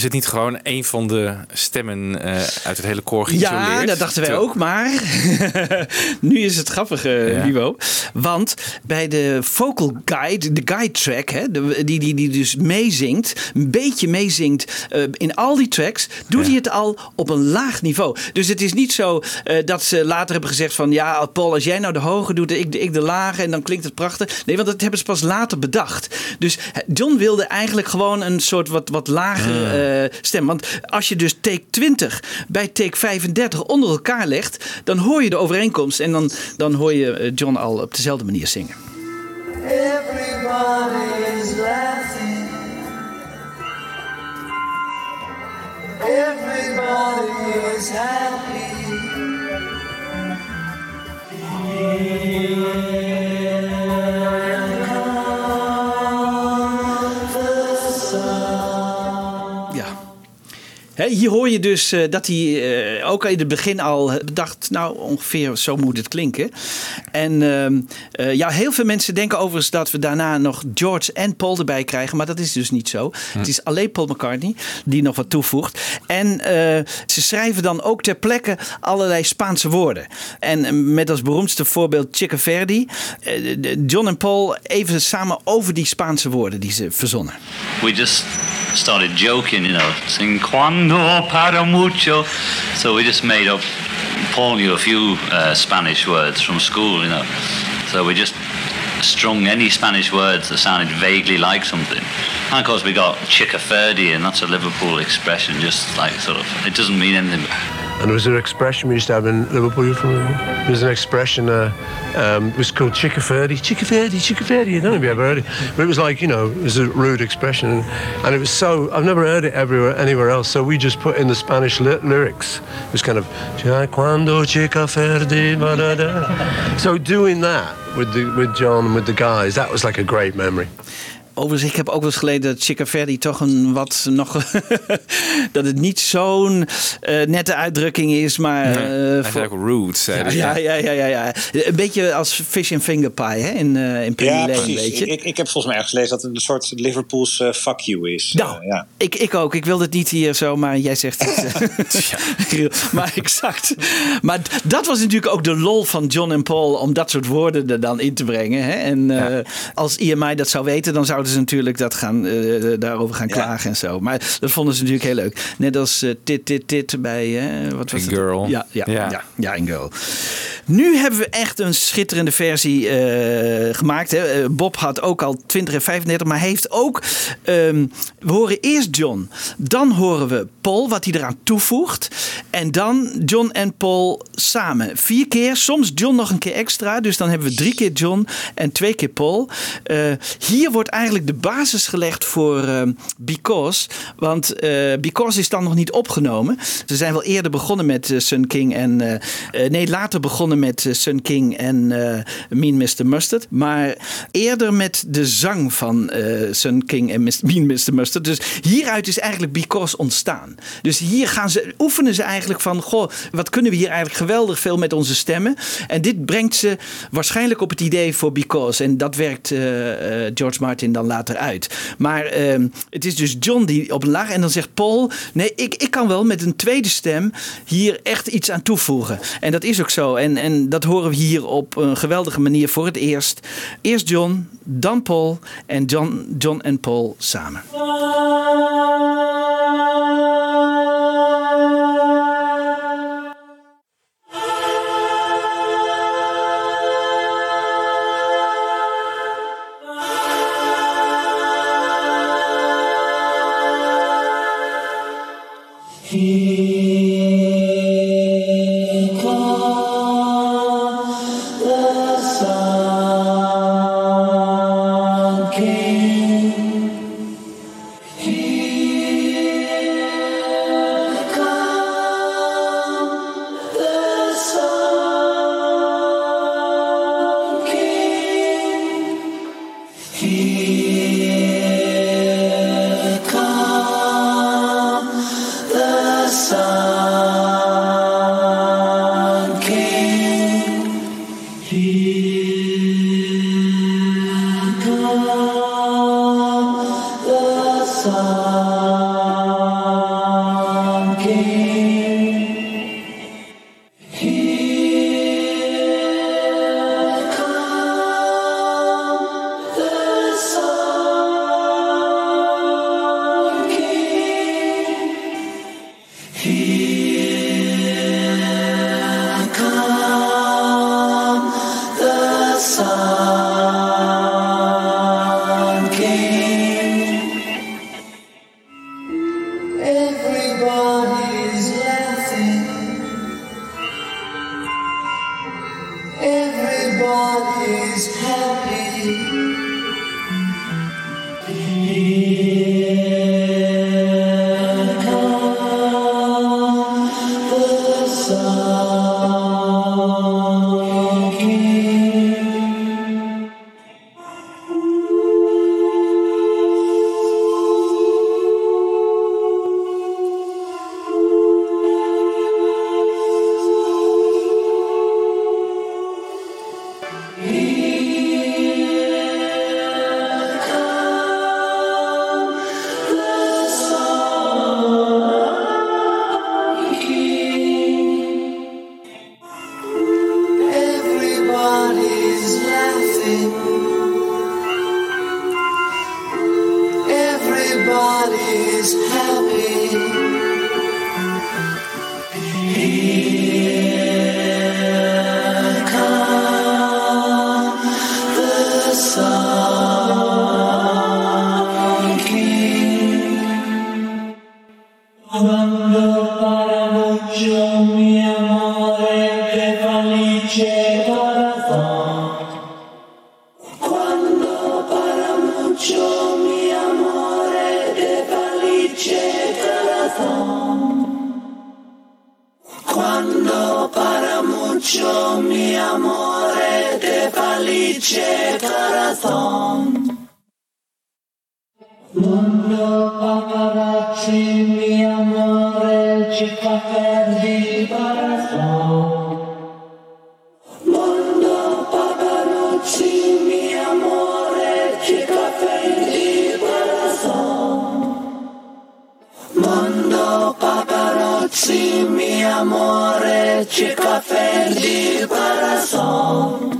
Is het niet gewoon een van de stemmen eh, uit het hele koor geïsoleerd? Ja, dat dachten wij ook, maar nu is het grappige, Ja. Livo. Want bij de vocal guide, de guide track, hè, de- die, die, die dus meezingt, een beetje meezingt eh, in al die tracks, doet hij het al op een laag niveau. Dus het is niet zo eh, dat ze later hebben gezegd van ja, Paul, als jij nou de hoge doet, ik, de- ik de lage en dan klinkt het prachtig. Nee, want dat hebben ze pas later bedacht. Dus John wilde eigenlijk gewoon een soort wat, wat lagere eh, stem. Want als je dus take 20 bij take 35 onder elkaar legt, dan hoor je de overeenkomst en dan, dan hoor je eh, John al op dezelfde manier zingen. Everybody is laughing. Everybody is happy. Ja. Hier hoor je dus eh, dat hij eh, ook in het begin al bedacht, nou ongeveer zo moet het klinken. En ehm, eh, ja, heel veel mensen denken overigens dat we daarna nog George en Paul erbij krijgen, maar dat is dus niet zo. Het is alleen Paul McCartney die nog wat toevoegt. En eh, ze schrijven dan ook ter plekke allerlei Spaanse woorden. En met als beroemdste voorbeeld Chica Verdi. John en Paul even samen over die Spaanse woorden die ze verzonnen. we just started joking, you know, sing cuando para mucho. So we just made up, Paul knew a few uh, Spanish words from school, you know. So we just strung any Spanish words that sounded vaguely like something. And of course we got chickaferdi, and that's a Liverpool expression, just like sort of, it doesn't mean anything. And there was an expression we used to have in Liverpool. You from Liverpool? There was an expression. Uh, um, it was called chickaferdi. Chickaferdi, chickaferdi. I don't know if you ever heard it, but it was like you know, it was a rude expression, and, it was so. I've never heard it everywhere, anywhere else. So we just put in the Spanish ly- lyrics. It was kind of cuando da." So doing that with the with John and with the guys, that was like a great memory. Overigens, ik heb ook wel eens gelezen dat Chica Verdi toch een wat nog. dat het niet zo'n eh, nette uitdrukking is, maar. Nee, eh, voor- ook rude, zei ja, ja, ja, ja, ja, ja. Een beetje als fish and finger pie hè? in, eh in Penny Ja, Lane, precies. weet je. Ik, ik heb volgens mij ergens gelezen dat het een soort Liverpool's eh, fuck you is. Nou, Eh, ja. Ik, ik ook. Ik wilde het niet hier zo, maar jij zegt het. Maar exact. Maar dat was natuurlijk ook de lol van John en Paul om dat soort woorden er dan in te brengen. Hè? En eh, als IMI dat zou weten, dan zouden ze natuurlijk dat gaan, eh, daarover gaan klagen en zo. Maar dat vonden ze natuurlijk heel leuk. Net als eh, dit, dit, dit bij. eh, wat was? Girl. Ja, ja, ja. Ja. ja, in Girl. Nu hebben we echt een schitterende versie eh, gemaakt. Hè. Eh, Bob had ook al 20 en 35, maar hij heeft ook. ehm, we horen eerst John, dan horen we Paul, wat hij eraan toevoegt. En dan John en Paul samen. Vier keer, soms John nog een keer extra. Dus dan hebben we drie keer John en twee keer Paul. Eh, hier wordt eigenlijk de basis gelegd voor ehm, Because. Want eh, Because is dan nog niet opgenomen. Ze zijn wel eerder begonnen met eh, Sun King en. eh, nee, later begonnen met Sun King en Mean Mr. Mustard. Maar eerder met de zang van Sun King en Mean Mr. Mustard. Dus hieruit is eigenlijk Because ontstaan. Dus hier gaan ze, oefenen ze eigenlijk van. Goh, wat kunnen we hier eigenlijk geweldig veel met onze stemmen. En dit brengt ze waarschijnlijk op het idee voor Because. En dat werkt George Martin dan later uit. Maar ehm, het is dus John die op een laag. En dan zegt Paul: Nee, ik, ik kan wel met een tweede stem hier echt iets aan toevoegen. En dat is ook zo. En, en dat horen we hier op een geweldige manier voor het eerst. Eerst John, dan Paul. En John, John en Paul samen. noche corazón. Mundo paparazzi, mi amore ci fa perdere il corazón. Mundo paparazzi, mi amore ci fa perdere il corazón. Mundo paparazzi, mi amore ci fa perdere il corazón.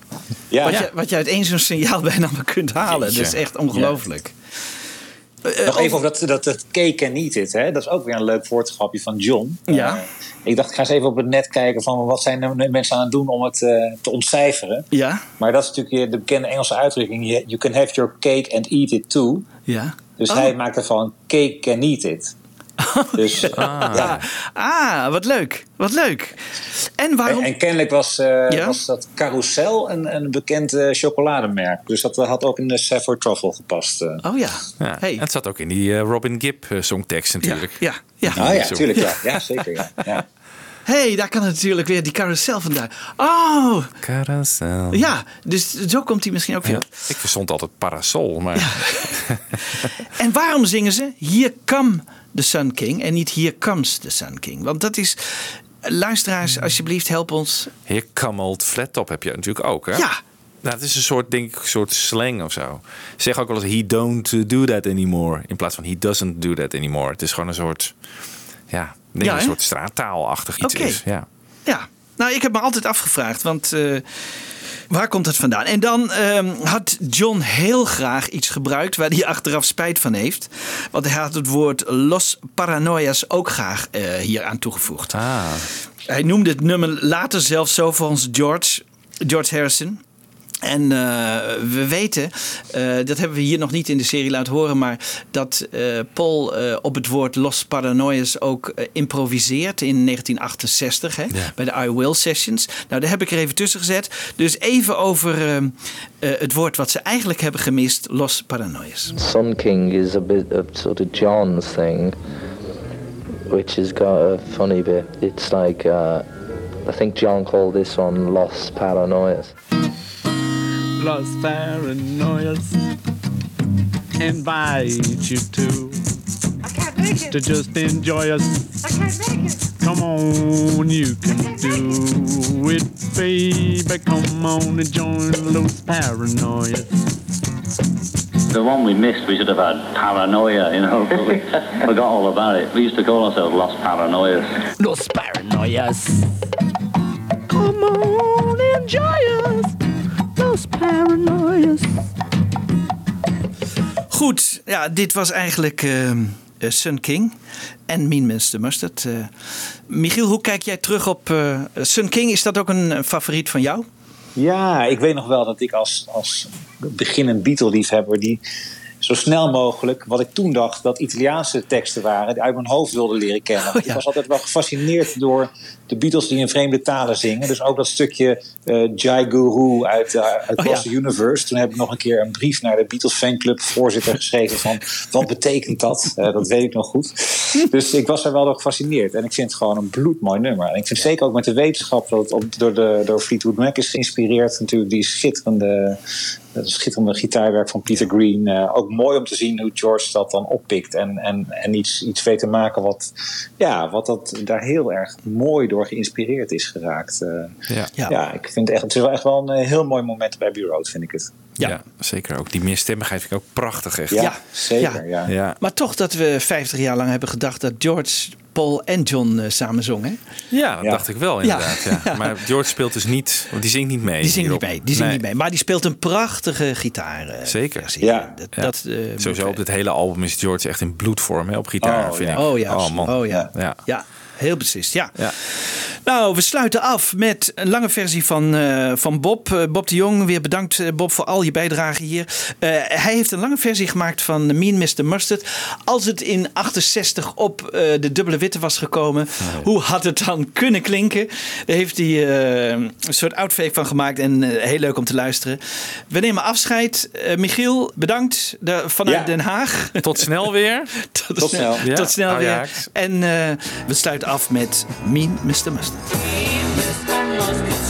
Ja. Wat, je, wat je uit één zo'n signaal bijna maar kunt halen. Jeetje. Dat is echt ongelooflijk. Nog even over dat, dat, dat cake and eat it. Hè? Dat is ook weer een leuk woordgrapje van John. Ja. Eh, ik dacht, ik ga eens even op het net kijken van wat zijn de mensen aan het doen om het eh, te ontcijferen. Ja. Maar dat is natuurlijk de bekende Engelse uitdrukking. You can have your cake and eat it too. Ja. Dus Oh. hij maakt ervan cake can eat it. Dus, ja. Ah, wat leuk. Wat leuk. En waarom? En, en kennelijk was, eh, Ja? was dat Carousel een, een bekend eh, chocolademerk. Dus dat had ook in de Safford Truffle gepast. eh. Oh ja. Ja, En het zat ook in die eh, Robin Gibb eh, songtekst natuurlijk. Ja, ja. Ah ja, tuurlijk. Ja, ja zeker. Ja. Ja. hey, daar kan natuurlijk weer die carousel vandaan. Oh, Carousel. ja. Dus zo komt hij misschien ook weer. Ja, ik verstond altijd parasol, maar En waarom zingen ze Here Come the Sun King en niet Here Comes the Sun King? Want dat is... Luisteraars, alsjeblieft, help ons. Here come old flat top heb je natuurlijk ook, hè? Ja. Nou, het is een soort, denk ik, een soort slang of zo. Ze zeggen ook wel eens, he don't uh, do that anymore. In plaats van, he doesn't do that anymore. Het is gewoon een soort, ja, ik denk Ja, een soort straattaalachtig iets is. Ja. Ja, nou, ik heb me altijd afgevraagd, want eh, waar komt het vandaan? En dan ehm, had John heel graag iets gebruikt waar hij achteraf spijt van heeft. Want hij had het woord Los Paranoias ook graag eh, hier aan toegevoegd. Hij noemde het nummer later zelfs zo volgens George, George Harrison. En eh, we weten, eh, dat hebben we hier nog niet in de serie laten horen, maar dat eh, Paul eh, op het woord Los Paranoias ook improviseert in 1968 hè, bij de I Will Sessions. Nou, daar heb ik er even tussen gezet. Dus even over het woord wat ze eigenlijk hebben gemist, Los Paranoias. Sun King is a bit of sort of John's thing, which has got a funny bit. It's like, uh, I think John called this one Lost Paranoias. Lost paranoias invite you to to just enjoy us. Come on, you can do it, baby. Come on and join Los Paranoias. The one we missed, we should have had paranoia, you know. but we forgot all about it. We used to call ourselves Lost Paranoias. Los Paranoias. Come on, enjoy us. Paranoias. Goed, ja, dit was eigenlijk ehm, eh, Sun King en Mean Mr. Mustard. Eh, Michiel, hoe kijk jij terug op eh, Sun King? Is dat ook een, een favoriet van jou? Ja, ik weet nog wel dat ik als, als beginnend Beatle-liefhebber... die zo snel mogelijk, wat ik toen dacht dat Italiaanse teksten waren... die uit mijn hoofd wilde leren kennen. Want Ik was altijd wel gefascineerd door de Beatles die in vreemde talen zingen. Dus ook dat stukje eh Jai Guru uit, uh, uit the Universe. Toen heb ik nog een keer een brief naar de Beatles fanclub voorzitter geschreven van... wat betekent dat? Eh, dat weet ik nog goed. Dus ik was er wel door gefascineerd. En ik vind het gewoon een bloedmooi nummer. En ik vind zeker ook met de wetenschap dat het op, door, de, door Fleetwood Mac is geïnspireerd. Natuurlijk die schitterende dat schitterende gitaarwerk van Peter Green. eh, ook mooi om te zien hoe George dat dan oppikt. En, en, en iets, iets weet te maken wat, ja, wat dat daar heel erg mooi door geïnspireerd is geraakt. Eh, Ja. ja. ik vind het echt, het is wel echt wel een eh, heel mooi moment bij Abbey Road, vind ik het. Ja. zeker ook. Die meerstemmigheid vind ik ook prachtig echt. Ja, zeker. Ja. Ja. Maar toch dat we 50 jaar lang hebben gedacht dat George, Paul en John eh, samen zongen. Ja, dat Ja. dacht ik wel inderdaad. Ja. Maar George speelt dus niet, want die zingt niet mee. Die zingt niet mee, die zingt Nee. niet mee. Maar die speelt een prachtige gitaar. eh, Zeker. versie. Ja. Dat, Ja. dat, eh, Sowieso op dit hele album is George echt in bloedvorm hè, op gitaar, Oh, vind ja. ik. Oh, ja. Oh man. Oh, ja. ja. Heel beslist. Ja. Nou, we sluiten af met een lange versie van, eh, van Bob. Eh, Bob de Jong, weer bedankt eh, Bob voor al je bijdrage hier. Eh, hij heeft een lange versie gemaakt van Mean Mr. Mustard. Als het in 68 op eh, de dubbele witte was gekomen, hoe had het dan kunnen klinken? Daar heeft hij een soort outfake van gemaakt en heel leuk om te luisteren. We nemen afscheid. Eh, Michiel, bedankt de- vanuit Ja. Den Haag. Tot snel weer. tot, Tot snel. Ja, Tot snel weer. En eh, we sluiten af met Mean Mr. Mustard.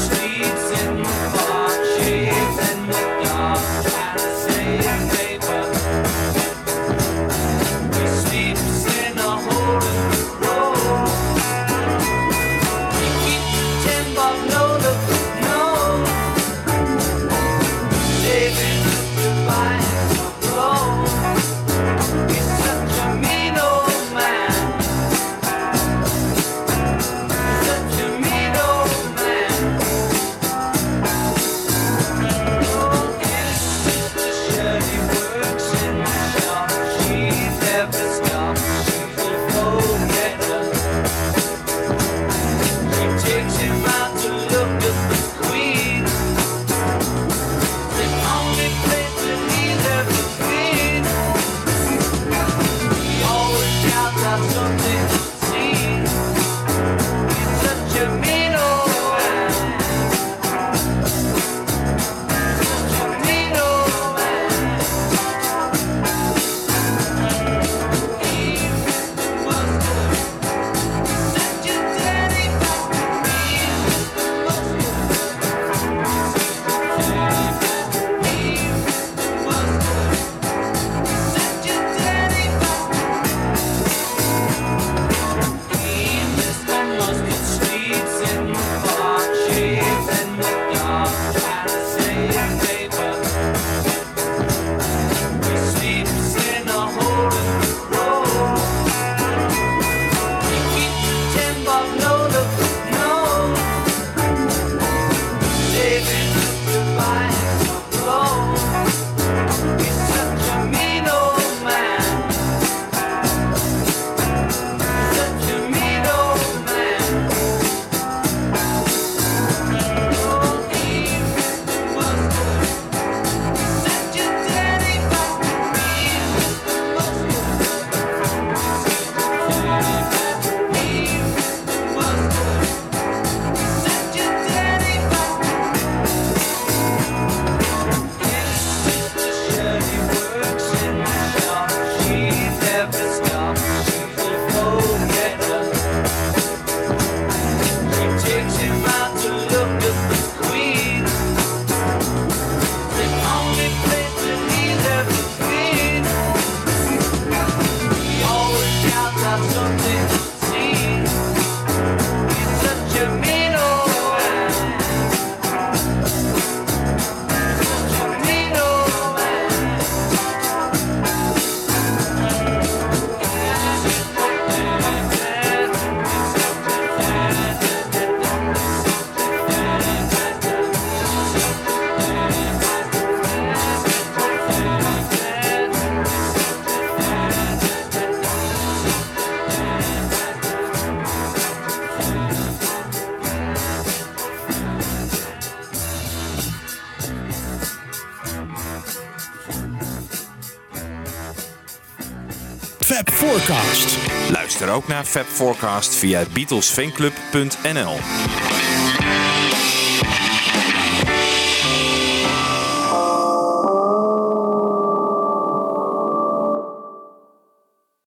Luister ook naar Fab Forecast via beatlesfanclub.nl.